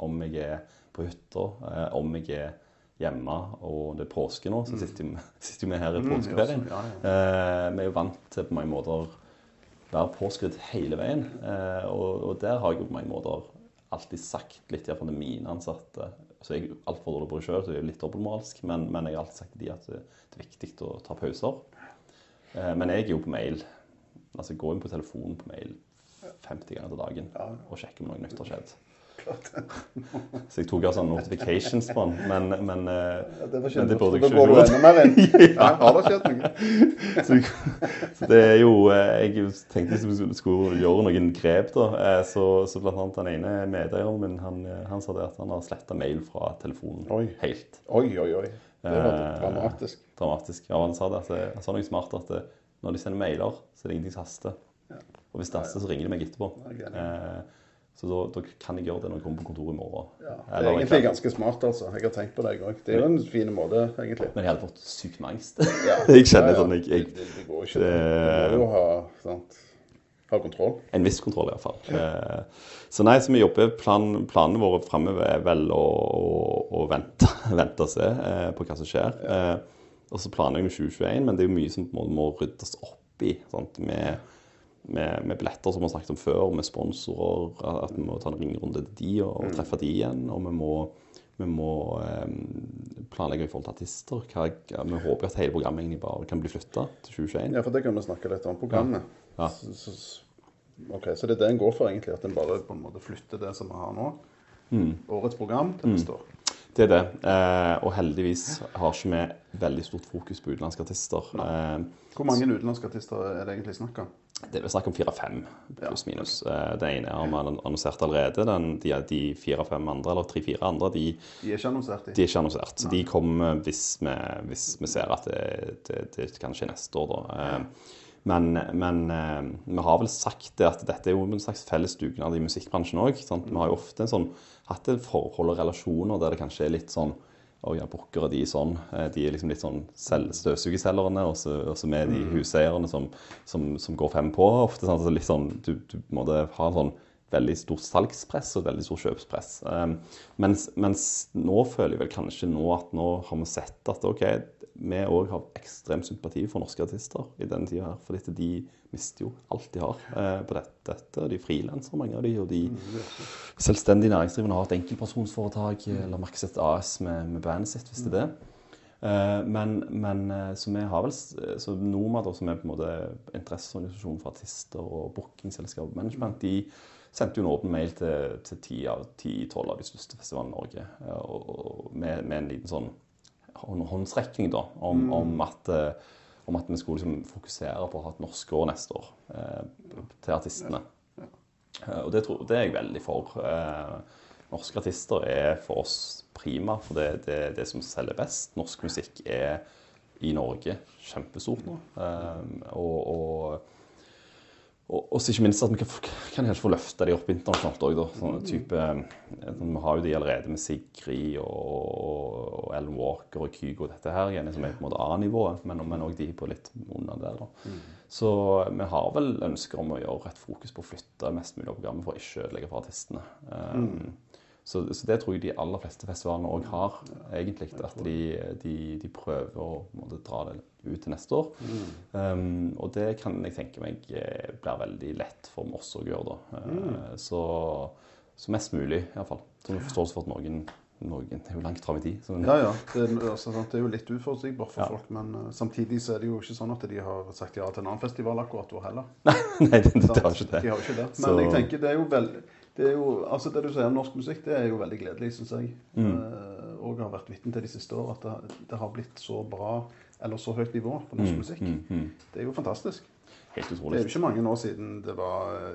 om jeg er på hytta, eh, om jeg er hjemme og det er påske nå, så sitter vi, (laughs) sitter vi her i påskeferien. ja, Eh, vi er jo vant til på mange måter være påskrudd hele veien. Eh, og, og der har jeg jo på mange måter alltid sagt litt, iallfall til mine ansatte så Jeg er altfor dårlig på det sjøl, så jeg er litt dobbeltmoralsk, men, men jeg har alltid sagt til de at det er viktig å ta pauser. Eh, Men jeg er jo på mail. Altså jeg går inn på telefonen på mail 50 ganger til dagen og sjekker om noe nytt har skjedd. Så jeg tok altså notifications på den, men, men, ja, Det men det burde Da jeg går du ikke enda mer inn. (laughs) Ja, har det skjedd noe? (laughs) så, så det er jo eh, Jeg tenkte vi skulle- gjøre noen grep, da. eh, Så, så blant annet den ene medeieren min han, eh, han sa det at han har sletta mail fra telefonen Oi. helt. Oi, oi, oi. Det var Eh, dramatisk. dramatisk. Ja, han sa det, at det, han sa noe smart at det, når de sender mailer, så er det ingenting som haster. Og hvis det haster, så ringer de meg etterpå. Ja, ok. Eh, så da, da kan jeg gjøre det når jeg kommer på kontoret i morgen. Ja, det er egentlig kan- ganske smart, altså. Jeg har tenkt på det, jeg òg. Det er jo en fin måte, egentlig. Men jeg hadde fått sykt med angst. Ja. (laughs) jeg kjenner Ja, ja. sånn jeg, jeg, Det, det går ikke. det- Du må jo ha, sant, ha kontroll. En viss kontroll, iallfall. Ja. så nei, så vi jobber plan, Planene våre framover er vel å, å, å vente, (laughs) vente og se eh, på hva som skjer. Eh, og så planlegger vi 2021, men det er jo mye som må, må ryddes opp i. Sant? Med, med, med billetter, som vi har snakket om før, med sponsorer. At vi må ta en ringerunde til de og, og treffe de igjen. Og vi må, vi må eh, planlegge i forhold til artister. Hva, vi håper at hele programmet egentlig bare kan bli flytta til 2021. Ja, for det kan vi snakke litt om. Programmet. Ja. Så, så, Så det er det en går for, egentlig? At en bare på en måte flytter det som vi har nå? Mm. Årets program til neste år? Det er det. Eh, og heldigvis har ikke vi veldig stort fokus på utenlandske artister. Eh, Hvor mange utenlandske artister er det egentlig snakk om? Det er snakk om fire-fem, pluss minus. Eh, Det ene har vi annonsert allerede. Den, de, de fire-fem andre, eller tre-fire andre, de, De er ikke annonsert, de de. er ikke annonsert. Så de kommer hvis vi, hvis vi ser at det, det, det kan skje neste år, da. Eh, Men, men eh, vi har vel sagt det at dette er jo en slags felles dugnad i musikkbransjen òg. Vi har jo ofte en sånn, hatt et forhold og relasjoner der det kanskje er litt sånn å ja, bukkere de er sånn. Eh, De er liksom litt sånn støvsugerselgerne, og så og så med de huseierne som, som, som går fem på ofte. Sant? Så litt sånn, du, du må ha en sånn veldig stort salgspress og veldig stort kjøpspress. Um, mens, mens nå føler jeg vel kanskje nå at nå har vi sett at ok, vi òg har ekstrem sympati for norske artister i denne tida her. For de mister jo alt de har eh, på dette. dette. De frilanser, mange av de, og de selvstendig næringsdrivende har et enkeltpersonsforetak eller Maxet AS med, med bandet sitt, hvis det er det. Eh, Men, men eh, så vi har vel så Nomad, som er på en måte interesseorganisasjon for artister og bookingselskap og management, de sendte jo en åpen mail til ti av ti-tolv av de største festivalene i Norge. eh, Og, og med, med en liten sånn håndsrekning da, om, om, at, eh, om at vi skulle liksom fokusere på å ha et norsk år neste år eh, til artistene. Eh, Og det, tror, det er jeg veldig for. Eh, norske artister er for oss prima, for det det er det som selger best. Norsk musikk er i Norge kjempestort nå. Eh, og, og, og, ikke minst at vi kan, kanskje få løfta de opp internasjonalt òg, da. Sånne type, eh, Vi har jo de allerede med Sigrid og, og Ellen Walker og Kygo. og Dette her som er på en måte A-nivået, men men òg de på litt under der. da. Så vi har vel ønsker om å gjøre et fokus på å flytte mest mulig av programmet for å ikke ødelegge for artistene. Um, så, så det tror jeg de aller fleste festivalene òg har, egentlig. At de, de, de prøver å måtte, dra det ut til neste år. Um, og det kan jeg tenke meg eh, blir veldig lett for oss å gjøre, da. Uh, så, så mest mulig, iallfall. Så vi forståelse for at noen, Det er jo langt fram i tid. Så, Ja, ja. Det, er- altså, det er jo litt uforutsigbart for Ja. folk, men uh, samtidig så er det jo ikke sånn at de har sagt ja til en annen festival akkurat da heller. (laughs) Nei, det, det det, har ikke det. De har ikke det. Men Så- jeg tenker det er jo veldig det, er jo, altså det du sier om norsk musikk, det er jo veldig gledelig, syns jeg. Eh, og har vært vitne til de siste år at det, det har blitt så bra, eller så høyt nivå på norsk musikk. Det er jo fantastisk. Helt utrolig. Det er jo ikke mange år siden det var,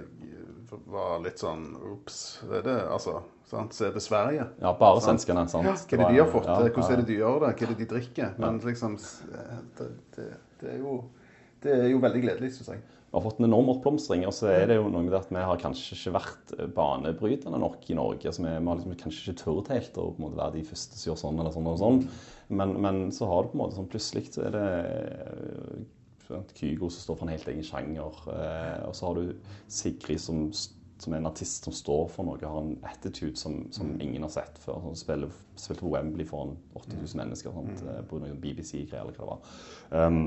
var litt sånn Ops. Det er det, altså. Sant? Se til Sverige. Ja, bare Sant? svenskene. sant? Ja, Hva er det de har fått Ja, til? Hvordan er det de gjør det? Hva er det de drikker? Men liksom eh, Det, det, det, er, jo, det er jo veldig gledelig, syns jeg. Vi har fått en enorm oppblomstring. Og så er det jo noe med at vi har kanskje ikke vært banebrytende nok i Norge. Altså vi, vi har liksom kanskje ikke turt helt å på en måte være de første som gjør sånn eller sånn og sånn. Men, men så har du på en måte sånn plutselig så er det eh, Kygo som står for en helt egen sjanger. eh, Og så har du Sigrid som, som er en artist som står for noe, har en attitude som, som ingen har sett før. Som spiller, spilte på Wembley foran 8000 mennesker sant? eh, på noen BBC-greier eller hva det var. Um,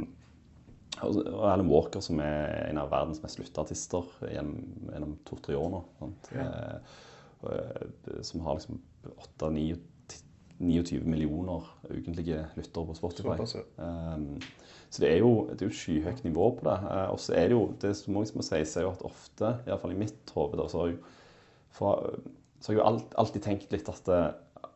og Alan Walker, som er en av verdens mest lytta artister gjennom, gjennom to-tre år nå. Sant? Eh, eh, som har liksom 8-29 millioner ukentlige lyttere på Spotify. Såpass, ja. Um, så det er jo er skyhøyt nivå på det. Eh, og så er det jo det som også må si, er jo at ofte, iallfall i mitt hode, så har jeg, jo alltid tenkt litt at det,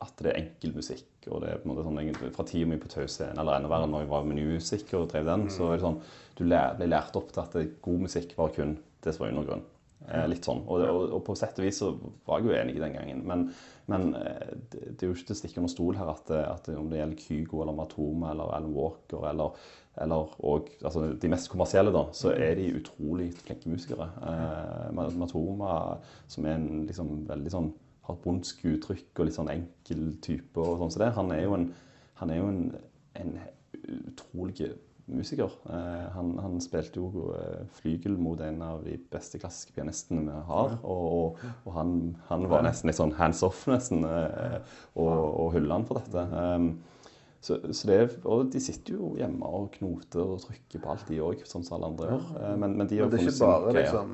at det er enkel musikk. og det er på en måte sånn, Fra tida mi på Tausscenen, eller enda verre når jeg var med Music og drev den, så er det sånn du lær, ble lært opp til at god musikk var kun det som var undergrunn. Eh, litt sånn. Og, og, og på sett og vis så var jeg jo enig den gangen. Men, men eh, det, det er jo ikke til å stikke under stol her at, at om det gjelder Kygo eller Matoma eller Alan Walker eller, eller og, altså de mest kommersielle, da, så er de utrolig flinke musikere. Eh, Matoma, som er en liksom veldig sånn har et bondsk uttrykk og litt sånn enkel type og sånn som det, han er jo en, han er jo en, en utrolig musiker. Eh, han, han spilte jo eh, flygel mot en av de beste klassiske pianistene vi har. Og, og, han, han var nesten litt sånn hands off, nesten, eh, og, og hylla han for dette. Um, så, så det, og de sitter jo hjemme og knoter og trykker på alt, de òg, sånn som alle andre gjør. Men, men de Men det er ikke bare liksom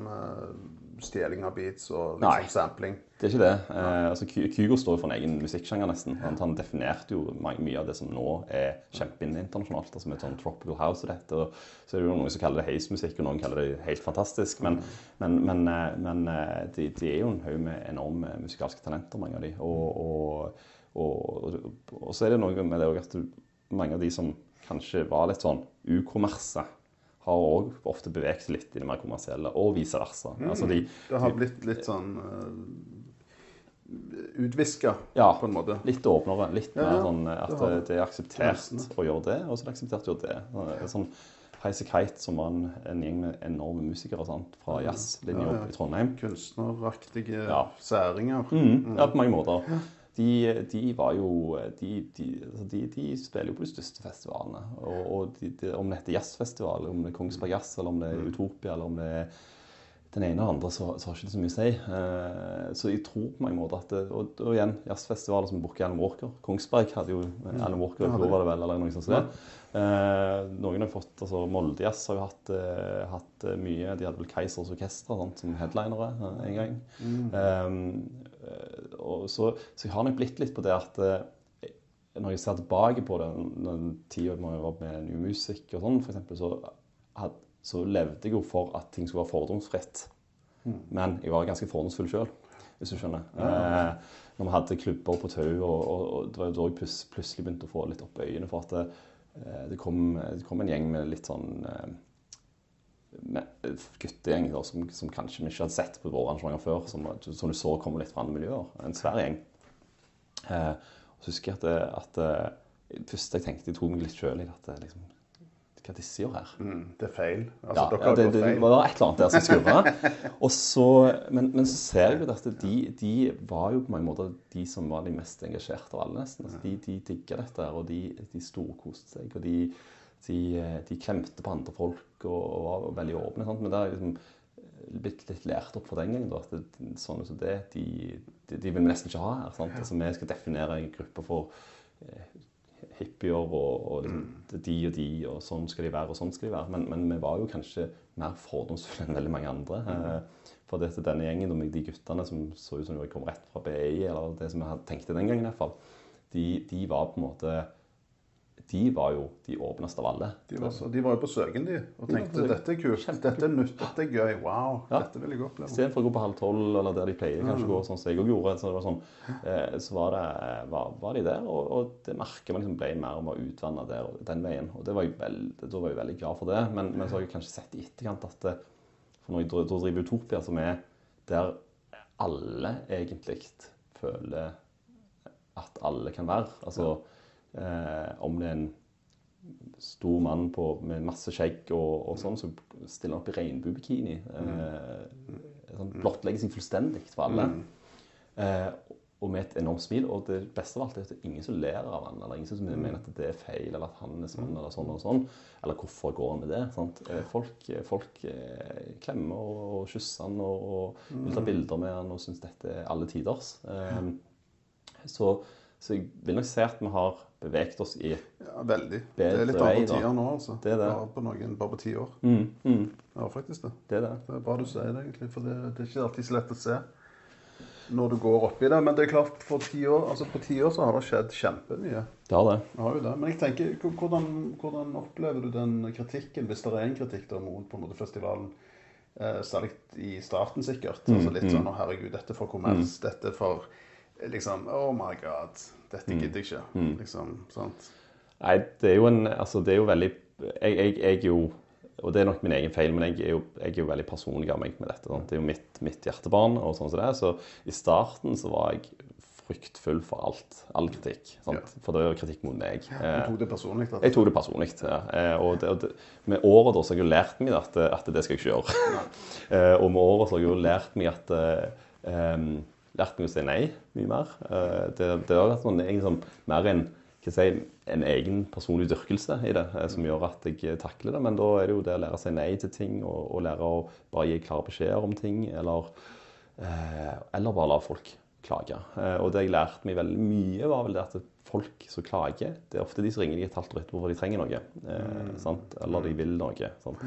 stjeling av beats og Nei. liksom sampling. Det er ikke det. Eh, altså, Kygo står jo for en egen musikksjanger, nesten. Han, han definerte jo mye av det som nå er kjempeinne internasjonalt. altså med sånn tropical house og dette. Og så er det jo noen som kaller det haze-musikk, og noen kaller det helt fantastisk. Men, men, men, eh, men eh, de, de er jo en haug med enorme musikalske talenter, mange av de. Og, og, og, og, så er det noe med det òg at du, mange av de som kanskje var litt sånn ukommerse, har òg ofte beveget seg litt i det mer kommersielle, og vice versa. Altså de, Det har blitt litt sånn uh, utviska, ja, på en måte. litt åpnere. Litt Ja, mer sånn at det, det. er akseptert å gjøre det, og så er det akseptert å gjøre det. Sånn Heise Kite, som var en, en gjeng med enorme musikere sant, fra jazzlinja Ja, ja. i Trondheim. Kunstneraktige særinger. Mm, ja, på mange måter. De, de var jo de, de, altså de, de spiller jo på de største festivalene. Og, og om det heter jazzfestival, om det er Kongsberg Jazz, eller om det er Utopia, eller om det er den ene eller andre, så, så har ikke det så mye å si. Eh, så jeg tror på mange måter at det, og, og igjen, jazzfestivaler som booker Alan Walker. Kongsberg hadde jo Alan Walker i fjor, var det vel, eller noe sånt. som det. Eh, noen har fått, altså Molde Jazz har jo hatt, eh, hatt mye. De hadde vel Keisers Orkester sant, som headlinere eh, en gang. Mm. eh, så, så jeg har nok blitt litt på det at eh, når jeg ser tilbake på den, den tida jeg var med New Music og sånn, eksempel, så, had, så levde jeg jo for at ting skulle være fordomsfritt. Men jeg var ganske fordomsfull sjøl, hvis du skjønner. Eh, når vi hadde klubber på Tau, og, og, og det var jo da jeg plutselig begynte å få litt opp øynene for at det, eh, det, kom, det kom en gjeng med litt sånn eh, guttegjeng da, som, som kanskje vi ikke hadde sett på våre arrangementer før, som, som du så kommer litt fra andre miljøer. En svær gjeng. Eh, og så husker jeg at, det, at det første jeg tenkte, jeg tok meg litt sjøl i at liksom, hva disse gjør her? Mm, det er feil. Altså, Ja, dere ja det, det, feil. var et eller annet der som skurra. (laughs) Så, men, men så ser jeg jo at de, de var jo på mange måter de som var de mest engasjerte av alle, nesten. Altså, de de digga dette, og de, de storkoste seg. Og de, de, de klemte på andre folk og, og var veldig åpne. Sant? Men det har liksom blitt litt lært opp for den gangen. At det, sånne som det, de, de, de vil vi nesten ikke ha her. Sant? Altså, vi skal definere en gruppe for eh, hippier og, og liksom, er de og de, og sånn skal de være, og sånn skal de være. Men, men vi var jo kanskje mer fordomsfulle enn veldig mange andre. Eh, for det til denne gjengen, de guttene som så ut som de kom rett fra BI, eller det som jeg tenkte den gangen i hvert fall, de, de var på en måte De var jo de åpneste av alle. De var, så, de var jo på søken, de, og De tenkte søken. dette er kult, dette er nytt, dette er gøy, wow, Ja. dette vil jeg oppleve. Istedenfor å gå på halv tolv, eller der de pleier kanskje å gå, sånn som jeg òg gjorde, så, var sånn, eh, så var, det, var, var de der. Og, og det merket man liksom ble mer og mer utvanna der og den veien. Og det var veld, da var jeg veldig glad for det. Men, men så har jeg kanskje sett i etterkant at det, For når jeg driver Utopia, som er der alle egentlig føler at alle kan være. Altså eh, om det er en stor mann på, med masse skjegg og, og sånn, så stiller opp i regnbuebikini. Eh, sånn, blottlegger seg fullstendig for alle. Eh, og med et enormt smil. Og det beste av alt er at det er ingen som ler av han, eller ingen som mener at det er feil, eller at han er sånn eller sånn og sånn. Eller hvorfor går han med det? Sant? Eh, Folk, folk eh, klemmer og, og kysser han og, og vil ta bilder med han og syns dette er alle tiders. Eh, så, så jeg vil nok si at vi har beveget oss i Ja, veldig. Det er litt vei, på tida nå, altså. Det er det. Bare på noen, bare på ti år. mm, mm, Ja, faktisk det. Det er det. Det er bra du sier det, egentlig, for det, det er ikke alltid så lett å se når du går oppi det. Men det er klart, for ti år, altså på ti år så har det skjedd kjempemye. Det har det. Det har jo det. Men jeg tenker, hvordan, hvordan opplever du den kritikken, hvis det er en kritikk der mot på en måte festivalen? Eh, særlig i starten, sikkert. altså Litt sånn 'Å, herregud, dette er for kommers'. Dette er for liksom 'Oh my God, dette gidder jeg ikke'. Liksom, sant? Nei, det er jo en Altså, det er jo veldig Jeg, jeg, jeg jo Og det er nok min egen feil, men jeg er jo, jeg er jo veldig personlig av meg med dette. Sant? Det er jo mitt, mitt hjertebarn, og sånn som det er. Så i starten så var jeg fryktfull for alt. All kritikk. Sant? For det var kritikk mot meg. Du Eh, tok det personlig? Altså. jeg tok det personlig. Ja. Eh, Og, det, og det, med året da, så har jeg jo lært meg at, at det skal jeg ikke gjøre. (laughs) Eh, og med året så har jeg jo lært meg at eh, em, Lært meg å si nei mye mer. Eh, det, det har vært sånn, sånn, mer en, si, en egen personlig dyrkelse i det, eh, som gjør at jeg takler det. Men da er det jo det å lære å si nei til ting, og, og lære å bare gi klare beskjeder om ting. Eller, eh, eller bare la folk klage. Og det jeg lærte meg veldig mye, var vel det at folk som klager, det er ofte de som ringer deg et halvt år etterpå for de trenger noe. Eh, sant? Eller de vil noe. Sant?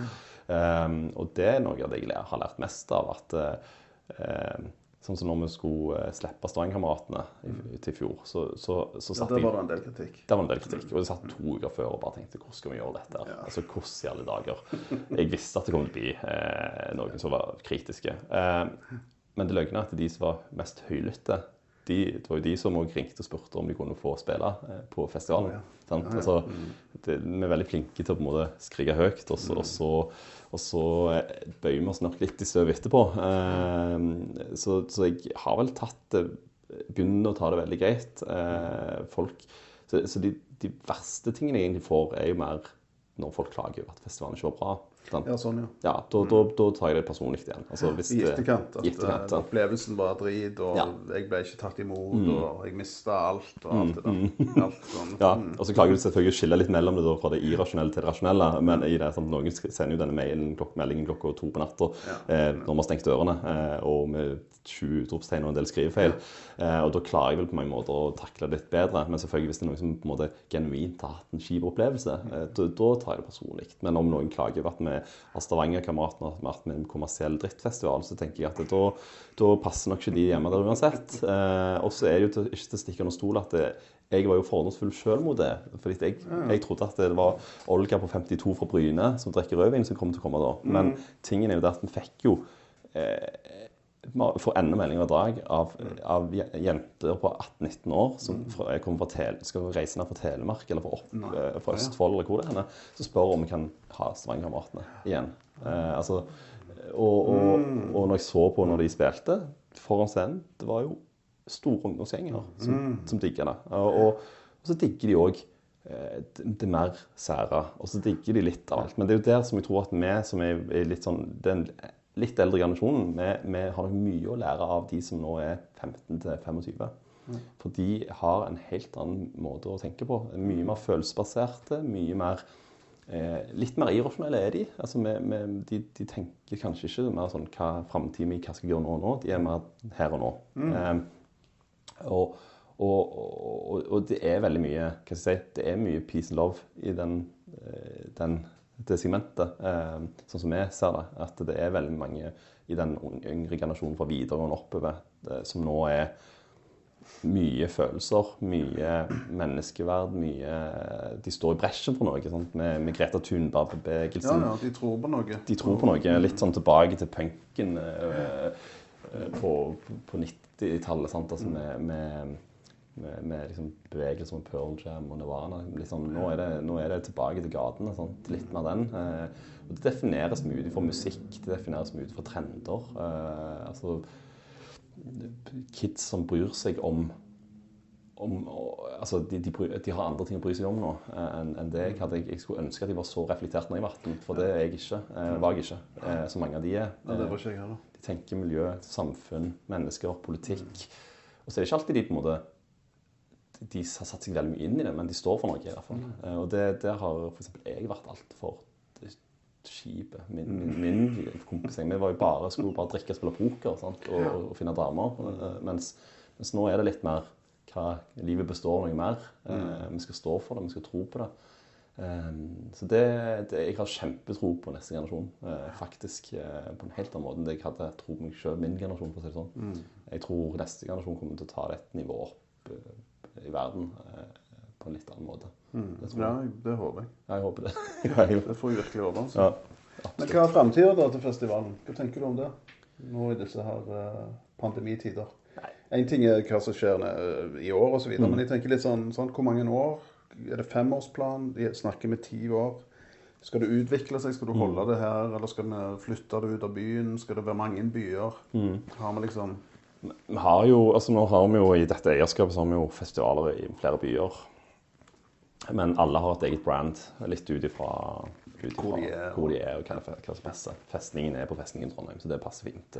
Eh, og det er noe av det jeg har lært mest av. at eh, Sånn som når vi skulle eh, slippe Stavanger-kameratene i- til fjor, så, så, så Ja, satt der jeg var det en del kritikk. det var en del kritikk. Og jeg satt to uker før og bare tenkte hvordan skal vi gjøre dette? her? Altså, hvordan i alle dager? (laughs) Jeg visste at det kom til å bli eh, noen som var kritiske. Eh, men det løgne er at de som var mest høylytte, de, det var jo de som også ringte og spurte om de kunne få spille eh, på festivalen. sant? Altså, det, vi er veldig flinke til å på en måte skrike høyt, og så, og så, og så eh, bøyer vi oss nok litt i støvet etterpå. Eh, så, så jeg har vel tatt det Begynner å ta det veldig greit. Folk, så så de, de verste tingene jeg egentlig får, er jo mer når folk klager over at festivalen ikke var bra. Ja, sånn, ja. Ja, da, da, da tar jeg det personlig igjen. Altså, I etterkant. At etterkant, eh, ja. opplevelsen var drit, og Ja. Mm. jeg ble ikke tatt imot, og jeg mista alt, og alt det der. (laughs) Alt sånn. Ja, og så klager du selvfølgelig å skille litt mellom det da, fra det irrasjonelle til det rasjonelle. Men i det, sant, noen sender jo denne mailen, klok meldingen klokka to på natta eh, når vi har stengt dørene, eh, og med sju utropstegn og en del skrivefeil. Eh, og da klarer jeg vel på mange måter å takle det litt bedre. Men selvfølgelig hvis det er noen som på en måte genuint har hatt en kjip opplevelse, eh, da tar jeg det personlig. Men om noen klager over at vi har Stavanger-kameratene har vært med en kommersiell drittfestival, så tenker jeg at det, da, da passer nok ikke de hjemme der uansett. Eh, og så er det jo til, ikke til å stikke under stol at det, jeg var jo fordomsfull sjøl mot det. Fordi jeg, jeg trodde at det var Olga på 52 fra Bryne som drikker rødvin, som kom til å komme da. Men tingen er jo det at vi fikk jo eh, vi får enda meldinger i drag av, av jenter på 18-19 år som fra, kommer fra tele, skal reise ned fra Telemark eller fra, opp, eh, fra Østfold eller hvor det er, som spør om vi kan ha Stavanger-kameratene igjen. Eh, altså, og, og, og når jeg så på når de spilte foran scenen, det var jo store ungdomsgjenger som, som digger det. Og, og, og så digger de òg det, det mer sære. Og så digger de litt av alt. Men det er jo der som jeg tror at vi som er, er litt sånn den litt eldre generasjonen, vi, vi har mye å lære av de som nå er 15 til 25. For de har en helt annen måte å tenke på. Mye mer følelsesbaserte, mye mer Eh, litt mer irrasjonelle er de. Altså, vi, vi, de. De tenker kanskje ikke mer sånn hva framtida mi, hva skal jeg gjøre nå og nå. De er mer her og nå. Eh, og, og, og, og det er veldig mye hva skal jeg si, det er mye peace and love i den, eh, den, det segmentet, eh, sånn som vi ser det. At det er veldig mange i den yngre generasjonen fra videregående oppover eh, som nå er mye følelser, mye menneskeverd, mye De står i bresjen for noe. Sant? Med, med Greta Thunberg-bevegelsen. ja, de tror på noe. De tror på noe litt sånn tilbake til punken eh, på, på 90-tallet. sant? Altså med, med, med, med liksom bevegelser som Pearl Jam og Nirvana. Liksom, nå, er det, nå er det tilbake til gatene. Sant? Litt mer den. Eh, og det defineres mye ut fra musikk, det defineres mye ut fra trender. Eh, altså kids som bryr seg om om, og, altså, de, de, bryr, de har andre ting å bry seg om nå eh, enn en det jeg hadde. Jeg, jeg skulle ønske at de var så reflektert når jeg var 18, for det er jeg ikke. Eh, var jeg ikke. Eh, så mange av de er. Ja, det var ikke jeg heller. De tenker miljø, samfunn, mennesker, politikk. Og så er det ikke alltid de på en måte De har satt seg veldig mye inn i det, men de står for noe i hvert fall. Eh, Og det, der har f.eks. jeg vært altfor skipet. Min, min, min kompisgjeng vi var jo bare, skulle bare drikke og spille poker sant? Og, og finne damer. Eh, Mens, mens nå er det litt mer hva livet består av noe mer. Eh, vi skal stå for det, vi skal tro på det. Eh, så det, det, jeg har kjempetro på neste generasjon, eh, faktisk. På en helt annen måte enn det jeg hadde tro på meg sjøl, min generasjon. for å si det sånn. Jeg tror neste generasjon kommer til å ta det et nivå opp i verden eh, på en litt annen måte. Det Ja, det håper jeg. Ja, jeg håper det. (laughs) Ja, jeg- Det får jeg virkelig håpe. Altså. ja. Men hva er framtida da til festivalen? Hva tenker du om det? Nå i disse her eh, pandemitider. Én ting er hva som skjer eh, i år osv., Mm. men jeg tenker litt sånn, sånn Hvor mange år? Er det femårsplan? Vi Snakker med ti år? Skal det utvikle seg? Skal du holde Mm. det her? Eller skal vi flytte det ut av byen? Skal det være mange byer? Mm. Har vi liksom Vi har jo, altså nå har vi jo I dette eierskapet så har vi jo festivaler i flere byer. Men alle har et eget brand, litt ut ifra Hvor hvor de er og hva, hva som. Festningen er på Festningen Trondheim, så det passer fint.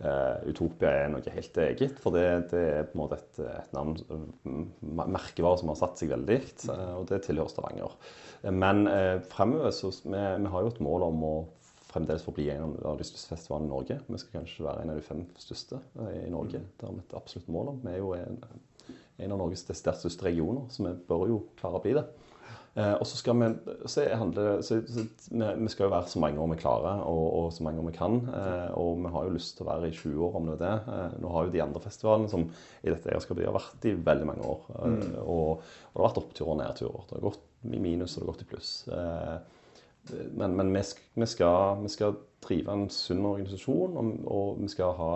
Eh, Utopia er noe helt eget, for det, det er på en måte et, et navn, eh, merkevare som har satt seg veldig, uh, og det tilhører Stavanger. Uh, Men fremover så vi, vi har jo et mål om å fremdeles forbli bli en av de største festivalene i Norge. Vi skal kanskje være en av de fem største eh, i Norge. Det har vi et absolutt mål om. Vi er jo en, en av Norges desidert største regioner, så vi bør jo klare å bli det. Eh, og så skal vi så handler, så, så, vi, skal jo være så mange år vi klarer, og, og så mange år vi kan. Eh, og vi har jo lyst til å være i 20 år, om det er det. Eh, nå har jo de andre festivalene som i dette eierskapet de har vært i veldig mange år. Eh, og, og det har vært oppturer og nedturer. Det har gått i minus, og det har gått i pluss. Eh, men, men vi, vi, skal, vi skal drive en sunn organisasjon, og, og vi, ha,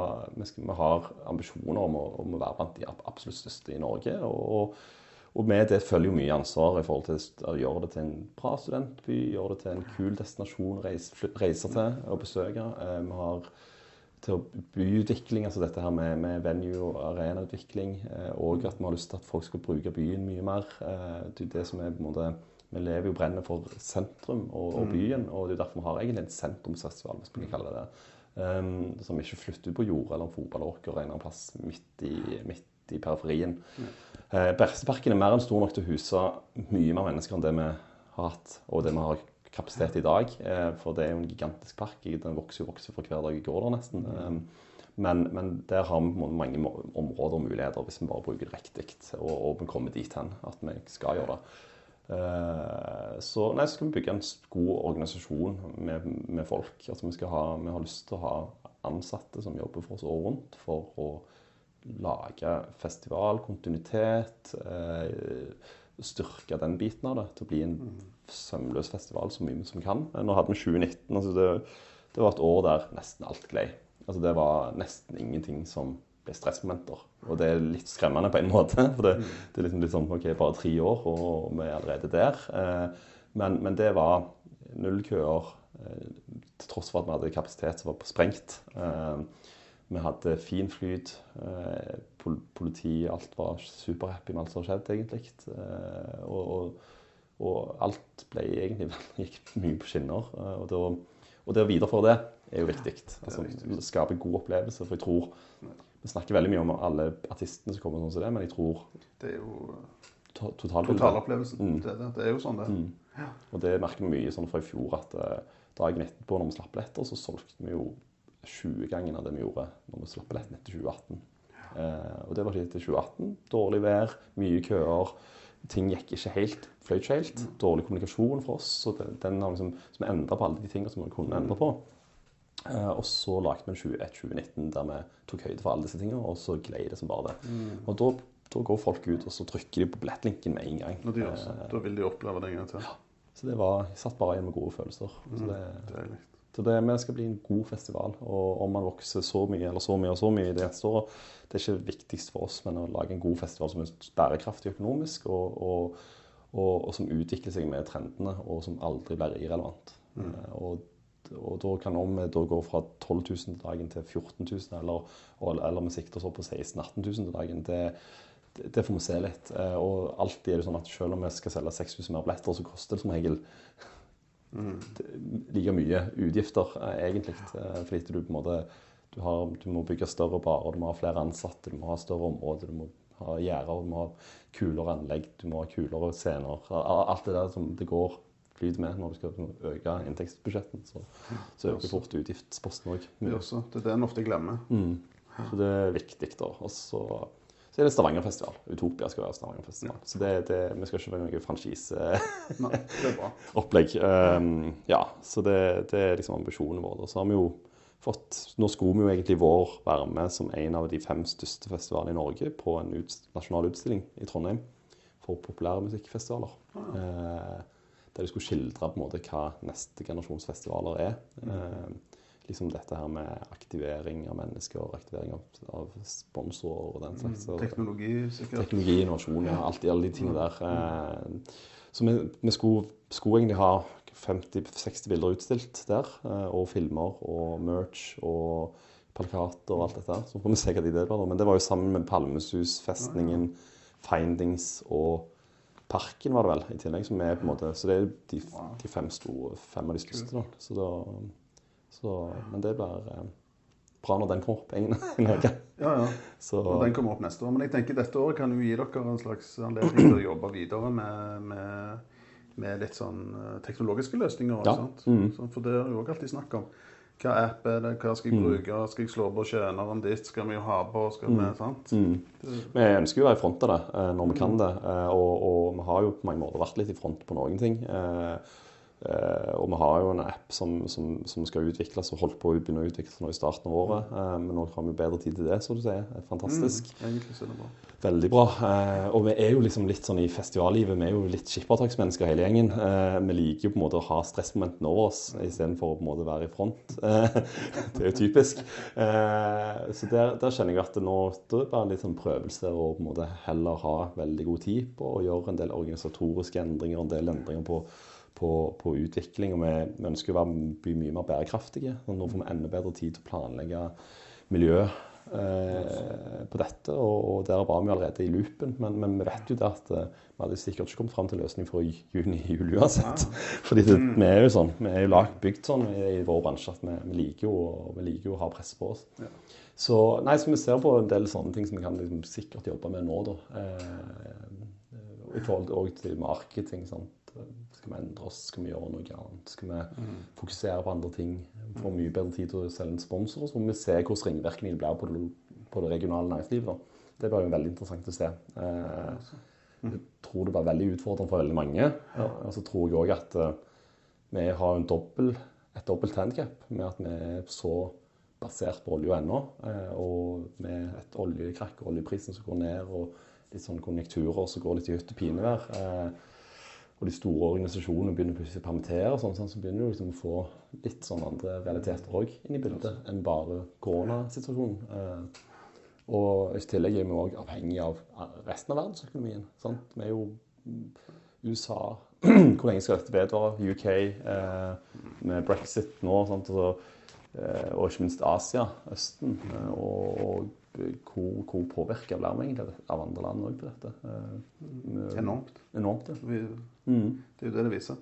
skal, vi har ambisjoner om å, om å være blant de absolutt største i Norge. Og, og med det følger jo mye ansvar i forhold til å gjøre det til en bra studentby, gjøre det til en kul destinasjon å reise, reise til og besøke. Eh, Vi har til byutvikling, altså dette her med, med venue- og arenautvikling. eh, Og at vi har lyst til at folk skal bruke byen mye mer. Eh, Det er det som er på en måte Vi lever jo brenner for sentrum og, og byen, og det er derfor vi har egentlig en sentrumsfestival, hvis vi kan kalle det. Um, som ikke flytter ut på jordet eller fotballåker en eller annen plass midt i, midt i periferien. Eh, Berseparken er mer enn stor nok til å huse mye mer mennesker enn det vi har hatt, og det vi har kapasitet i dag. Uh, for det er jo en gigantisk park. Den vokser jo vokser for hver dag jeg går der, nesten. Um, men, men der har vi mange områder og muligheter hvis vi bare bruker det riktig, og, og vi kommer dit hen at vi skal gjøre det. Eh, så nei, så skal vi bygge en god organisasjon med, med folk. Altså, vi, ha, vi har lyst til å ha ansatte som jobber for oss året rundt for å lage festival, kontinuitet, eh, styrke den biten av det til å bli en sømløs festival så mye som vi kan. Nå hadde vi 2019. altså det, det var et år der nesten alt glei. Altså det var nesten ingenting som ble stressmomenter. Og det er litt skremmende på en (laughs) måte. For det, det er liksom litt sånn OK, bare tre år, og vi er allerede der. Eh, Men, men det var null køer, eh, til tross for at vi hadde kapasitet som var på sprengt. Eh, Vi hadde fin flyt. politiet, Politi, alt var superhappy med alt som har skjedd, egentlig. Og, og, og alt ble egentlig (laughs) gikk mye på skinner. Og, da, og det å videreføre det er jo viktig. Altså, Skape god opplevelse. For jeg tror Vi snakker veldig mye om alle artistene som kommer sånn som det, men jeg tror Det er jo to totalopplevelsen. Mm. Det, det. det er jo sånn, det. Og det merker vi mye sånn fra i fjor at eh, dagen etterpå når vi slapp billetter, så solgte vi jo 20 ganger av det vi gjorde når vi slapp billetten etter 2018. Eh, og det var ikke etter 2018. Dårlig vær, mye køer. Ting gikk ikke helt, fløy ikke helt. Dårlig kommunikasjon for oss. Så den, den har liksom, som endra på alle de tingene som vi kunne endre på. Eh, og så lagde vi en 20, et 2019 der vi tok høyde for alle disse tingene, og så gled det som bare det. Og da, da går folk ut og så trykker de på billettlinken med en gang. Når de også, Eh, da vil de oppleve det en gang til. så det var, jeg satt bare igjen med gode følelser. Så det, mm, så det vi skal bli en god festival. Og om man vokser så mye eller så mye og så mye det neste året, det er ikke viktigst for oss, men å lage en god festival som er bærekraftig økonomisk, og, og, og, og som utvikler seg med trendene, og som aldri blir irrelevant. Eh, Og, og da kan om vi da gå fra 12 000 dagen til 14 000, eller, eller vi sikter oss opp på 16 000-18 000 dagen, det, det, får vi se litt. Eh, Og alltid er det sånn at selv om vi skal selge 6000 mer billetter, så koster det som regel (laughs) det- like mye utgifter, eh, egentlig. Eh, Fordi du på en måte du, har, du må bygge større barer, du må ha flere ansatte, du må ha større områder, du må ha gjerder, du må ha kulere anlegg, du må ha kulere scener. Alt det der som det går flyt med når du skal øke inntektsbudsjettet. Så, så øker fort utgiftsposten òg. Det er det en ofte glemmer. Mm. Så det er viktig, da. Og så, så er det Stavangerfestival. Utopia skal være Stavangerfestival. Så det, det, vi skal ikke være noe franchiseopplegg. (laughs) Um, ja, så det, det er liksom ambisjonen vår. Og så har vi jo fått Nå skulle vi jo egentlig i vår være med som en av de fem største festivalene i Norge på en ut, nasjonal utstilling i Trondheim for populære musikkfestivaler. Eh, der de skulle skildre på en måte hva neste generasjons festivaler er. Eh, liksom dette her med aktivering av mennesker, aktivering av, av sponsorer og den slags. Mm. Teknologi, sikkert. Teknologi, innovasjon, ja, alt, alle de tingene der. Eh, Så vi, vi skulle, skulle egentlig ha 50-60 bilder utstilt der, eh, og filmer og merch og plakater og alt dette. Så får vi se hva de deler. Men det var jo sammen med Palmesus, Festningen, Findings og Parken var det vel, i tillegg. Som er på en måte, så det er de, de fem, store, fem av de største. Da. Så da, så, men det blir eh, bra når den kommer opp i Norge. Ja, ja. Så, når den kommer opp neste år. Men jeg tenker dette året kan jo gi dere en slags anledning til å jobbe videre med, med, med litt sånn eh, teknologiske løsninger. Ja. Mm. For det er jo også alltid snakk om. Hva app er det, hva skal jeg Mm. bruke, skal jeg slå på tjeneren ditt, skal vi jo ha på, skal vi, sant? Mm. Vi ønsker jo å være i front av det eh, når vi kan det. eh, Og, og vi har jo på mange måter vært litt i front på noen ting. Eh, og vi har jo en app som, som, som skal utvikles og holdt på å begynne å utvikles nå i starten av året. Eh, men nå har vi bedre tid til det, så du sier. Er Fantastisk. Det bra. Veldig bra. Eh, og vi er jo liksom litt sånn i festivallivet, vi er jo litt skippertaksmennesker hele gjengen. Eh, vi liker jo på en måte å ha stressmomentene over oss istedenfor å på en måte være i front. (laughs) Det er jo typisk. Eh, så der, der kjenner jeg at det nå det er bare litt sånn prøvelse å på en måte heller ha veldig god tid på å gjøre en del organisatoriske endringer, en del endringer på på, på, utvikling. og vi, vi ønsker å være, bli mye mer bærekraftige. og Nå får vi enda bedre tid til å planlegge miljø eh, på dette. Og, og der var vi allerede i loopen. Men, men vi vet jo det at eh, vi hadde sikkert ikke kommet fram til løsning før juni-juli (laughs) uansett. Fordi det, vi er jo sånn, vi er jo lagt, bygd sånn i, i vår bransje at vi, vi, liker jo, vi liker jo å ha press på oss. Ja. Så, nei, så vi ser på en del sånne ting som vi kan liksom, sikkert jobbe med nå. da. Eh, I forhold til marketing. sant? Skal vi endre oss? Skal vi gjøre noe annet? Skal vi mm. fokusere på andre ting? Få mye bedre tid til å selge en sponsor? Så må vi se hvordan ringvirkningene blir på det, på det regionale næringslivet. Da. Det blir jo veldig interessant å se. Eh, jeg tror det blir veldig utfordrende for veldig mange. Og så tror jeg òg at uh, vi har en dobbelt, et dobbelt handikap med at vi er så basert på olje ennå. Uh, og med et oljekrakk, og oljeprisen som går ned, og litt sånne konjunkturer som går litt i hytt og pinevær. Og de store organisasjonene begynner plutselig å permittere, sånn, sånn, så begynner du liksom å få litt sånn andre realiteter òg inn i bildet enn bare koronasituasjonen. Eh, og i tillegg er vi òg avhengig av resten av verdensøkonomien. Sant? Vi er jo USA (clears throat) Hvor lenge skal dette vedvare? UK eh, med brexit nå. Sant? Og, så, eh, og ikke minst Asia, Østen. Eh, og, og hvor, hvor påvirka blir vi egentlig av andre land òg på dette? Eh, enormt. Enormt, ja. Mm. Det er jo det det viser.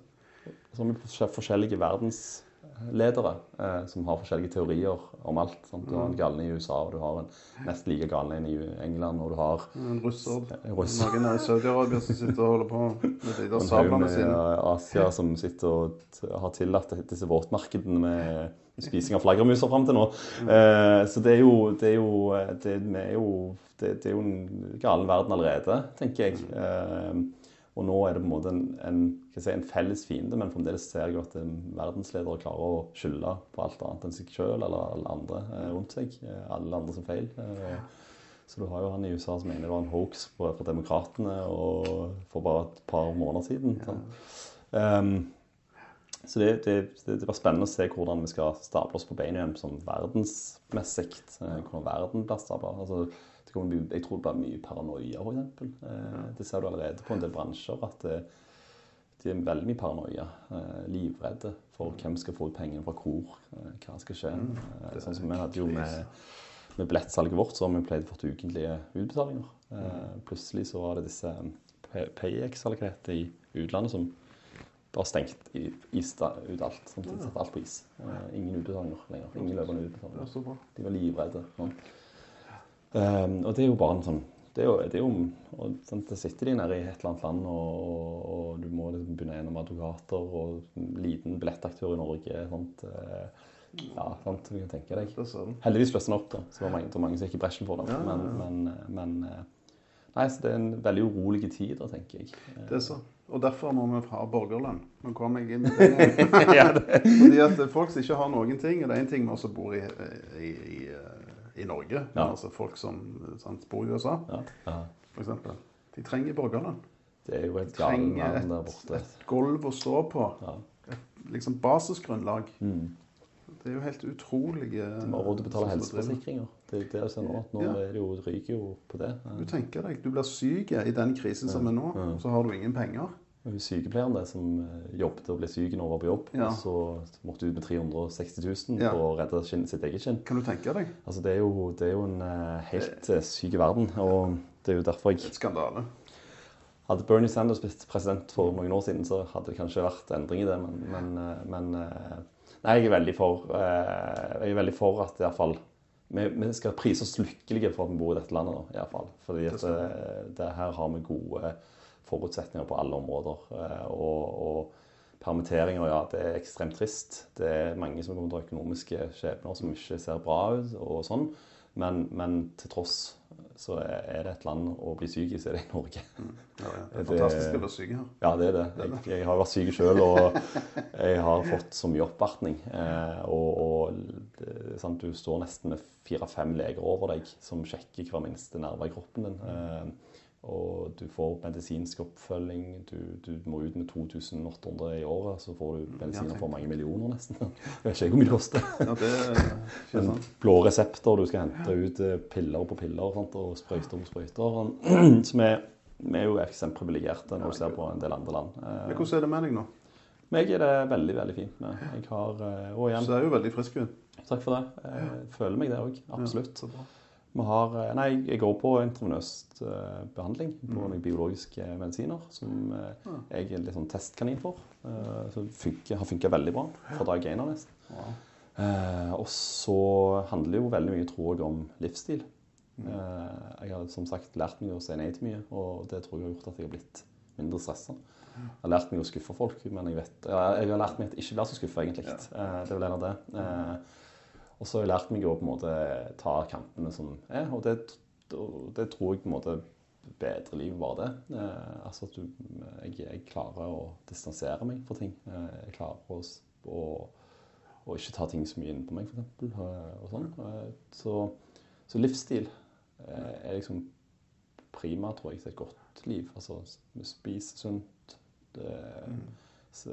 Så har vi forskjellige verdensledere eh, som har forskjellige teorier om alt. Sant? Du har en galne i USA, og du har en mest like galne i England, og du har En russer. russer. Noen i Saudi-Arabia som sitter og holder på med de der sablene sine. Asia som sitter og har tillatt disse våtmarkedene med spising av flaggermuser fram til nå. Eh, så det er jo Det er jo, det, er jo, det, det er jo en galen verden allerede, tenker jeg. Eh, og nå er det på en måte en, en, si, en felles fiende, men fremdeles ser jeg at verdensledere klarer å skylde på alt annet enn seg sjøl eller alle andre eh, rundt seg. Eh, alle andre som feil. Eh, så du har jo han i USA som mener det var en hoax for demokratene for bare et par måneder siden. Sånn. Um, så det, det, det, var spennende å se hvordan vi skal stable oss på beina igjen sånn verdensmessig. Hvordan verden blir stabla. Altså, jeg tror det blir mye paranoia, f.eks. Eh, det ser du allerede på en del bransjer. at det, de er veldig mye paranoia. Eh, livredde for hvem skal få ut pengene fra hvor. hva skal skje. Mm, sånn som vi hadde jo med, med billettsalget vårt, så har vi pleid å få ukentlige utbetalinger. plutselig så var det disse PayX-salgene i utlandet som bare stengt ista ut alt. De satte alt på is. Ingen utbetalinger lenger. Ingen løpende utbetalinger. De var livredde. Sånn. Um, og det er jo bare en sånn det er jo, det er jo og, sånn, Da sitter de nede i et eller annet land, og, og, du må liksom begynne gjennom advokater og liten billettaktør i Norge. Sånt, uh, ja, sant, du kan tenke deg. Heldigvis løste den opp, da. Så det var mange, det var mange som gikk i bresjen for det. Men, men, men Nei, så det er en veldig urolig tid, da, tenker jeg. Det er så. Og derfor må vi ha borgerlønn. Nå kommer jeg inn i det. (laughs) det. Fordi at folk som ikke har noen ting, og det er en ting vi også bor i, i, i, i Norge, ja. altså folk som sant, bor i USA, ja. Ja. for eksempel. De trenger borgerlønn. Det er jo et der borte. Et, et gulv å stå på. Et liksom basisgrunnlag. Mm. Det er jo helt utrolige De må ha råd til å betale helseforsikringer. Det er det jeg ser nå. Nå ja. er det jo, ryker jo på det. Du tenker deg, du blir syk i den krisen som er nå, så har du ingen penger. Sykepleieren det, som eh, jobbet og ble syk var på jobb, ja. så måtte ut med 360 000 ja. på å redde sitt eget skinn. Kan du tenke deg? Altså, det, er jo, det er jo en uh, helt uh, syk verden. Og det er jo derfor jeg Et skandale. Hadde Bernie Sanders blitt president for noen år siden, så hadde det kanskje vært endring i det, men, men, men Nei, jeg er veldig for, jeg er veldig for at iallfall vi, vi skal prise oss lykkelige for at vi bor i dette landet iallfall. Fordi at det, det her har vi gode forutsetninger på alle områder. Eh, og, og permitteringer, ja, det er ekstremt trist. Det er mange som kommer til økonomiske skjebner som ikke ser bra ut og sånn. Men, men til tross så er det et land å bli syk i, så er det i Norge. Ja, ja. Det er (laughs) fantastisk å være syk her. Ja, det er det. Jeg, jeg har vært syk sjøl, og jeg har fått så mye oppvartning. Eh, og og det, sant, du står nesten med fire-fem leger over deg som sjekker hver minste nerve i kroppen din. Og du får medisinsk oppfølging. Du, du må ut med 2800 i året, så får du medisiner for mange millioner nesten. (laughs) Jeg vet ikke hvor mye det koster. Ja, det er (laughs) blå resepter, du skal hente ut eh, piller på piller sant, og sprøyter på sprøyter. (clears throat) Så vi, vi er jo ekstremt privilegerte når du ser på en del andre land. Eh, Men hvordan er det med deg nå? meg er det veldig veldig fint med. Jeg har, eh, og Du er jo veldig frisk takk for det. Jeg føler meg det òg, absolutt. Så bra. Har, eh, nei, jeg går på intravenøst eh, behandling på mm. biologiske medisiner, som eh, jeg er litt sånn testkanin for. Som har funka veldig bra fra dag én av nesten. Og så handler jo veldig mye, tror jeg, om livsstil. Eh, jeg har som sagt lært meg å si nei til mye, og det tror jeg har gjort at jeg har blitt mindre stressa. Jeg har lært meg å skuffe folk, men jeg, vet, jeg har lært meg at jeg ikke blir så skuffa, egentlig. Eh, det er vel en av det. Og så har jeg lært meg å på en måte ta kampene som er, og det, det tror jeg på en måte bedrer livet bare det. Eh, altså at du, jeg, jeg klarer å distansere meg fra ting. Eh, jeg klarer å, å, å ikke ta ting så mye inn på meg, f.eks. Eh, sånn. Eh, så, så livsstil eh, er liksom prima, tror jeg, til et godt liv. Altså spise sunt, eh, s-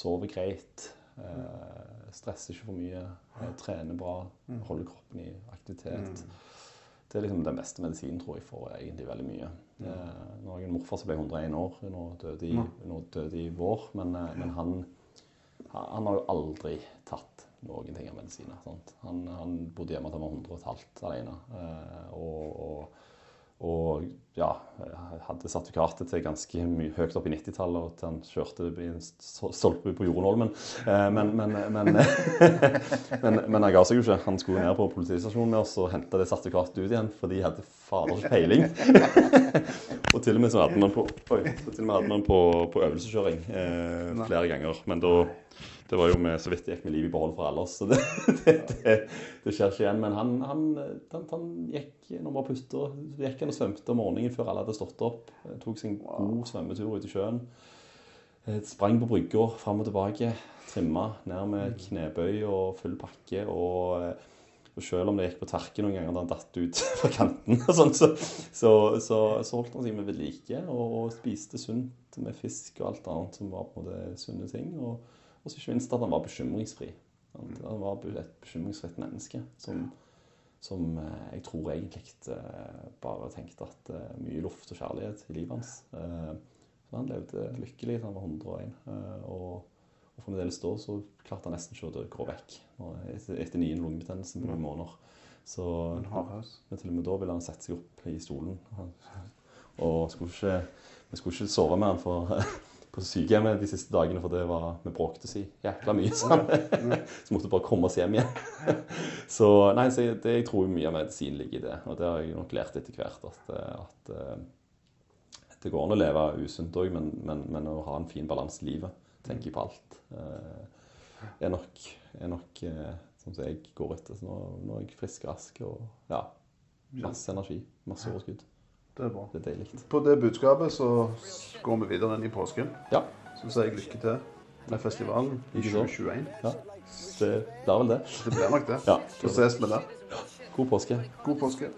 sove greit, eh, stresse ikke for mye, Trener trene bra, holde kroppen i aktivitet. Det er liksom den beste medisinen, tror jeg, for egentlig veldig mye. Eh, nå har jeg en morfar som ble 101 år, nå døde i, nå døde i vår, men, eh, men han, han har jo aldri tatt noen ting av medisiner. Han, han bodde hjemme til han var 100 og et halvt alene. eh, og, og, og ja, hadde sertifikatet til ganske mye høyt opp i 90-tallet, og til han kjørte i en stolpe på Jorunholmen. Eh, men, men, men, (laughs) men, men han ga seg jo ikke. Han skulle ned på politistasjonen med oss og hente det sertifikatet ut igjen, for de hadde fader ikke peiling. (laughs) og til og med så hadde man på, oi, til og med hadde man på, på øvelseskjøring eh, flere ganger. Men da det var jo med så vidt det gikk med liv i behold for alle oss, så det, (laughs) det, det, det skjer ikke igjen. Men han, han, han, han gikk når man var pusta, gikk han og svømte om morgenen før alle hadde stått opp. Eh, Tok seg en god svømmetur ut i sjøen. Eh, Sprang på brygga fram og tilbake. Trimma ned med knebøy og full pakke. Og, eh, og selv om det gikk på terke noen ganger da han datt ut (laughs) fra kanten, sånn, så, så, så, så holdt han seg med ved like og, og spiste sunt med fisk og alt annet som var på en måte sunne ting. Og, og så ikke minst at han var bekymringsfri. Han var et bekymringsfritt menneske som, som eh, jeg tror egentlig eh, bare tenkte at eh, mye luft og kjærlighet i livet hans. Så han levde lykkelig til han var 101. eh, Og, og fremdeles da så klarte han nesten ikke å gå vekk etter, etter nye lungebetennelse på noen måneder. Så men til og med da ville han sette seg opp i stolen. Og skulle ikke, vi skulle ikke sove med han for, (laughs) på sykehjemmet de siste dagene, for det var, vi bråkte så jækla mye. (laughs) sammen. så måtte bare komme oss hjem igjen. (laughs) Så nei, så jeg- det, jeg tror mye av medisin ligger i det. Og det har jeg nok lært etter hvert. At, at eh, det går an å leve usunt òg, men, men, men å ha en fin balanse i livet, tenke på alt, eh, er nok, er nok eh, sånn som jeg går etter. Så nå, nå er jeg frisk og rask og ja, masse energi, masse overskudd. Det er bra. Det er deilig. På det budskapet så går vi videre inn i påsken. Ja, Så sier jeg lykke til med festivalen i Ikke så. 2021. ja. Det blir vel det. Det blir nok det. Ja. Så ses vi der. God påske. God påske.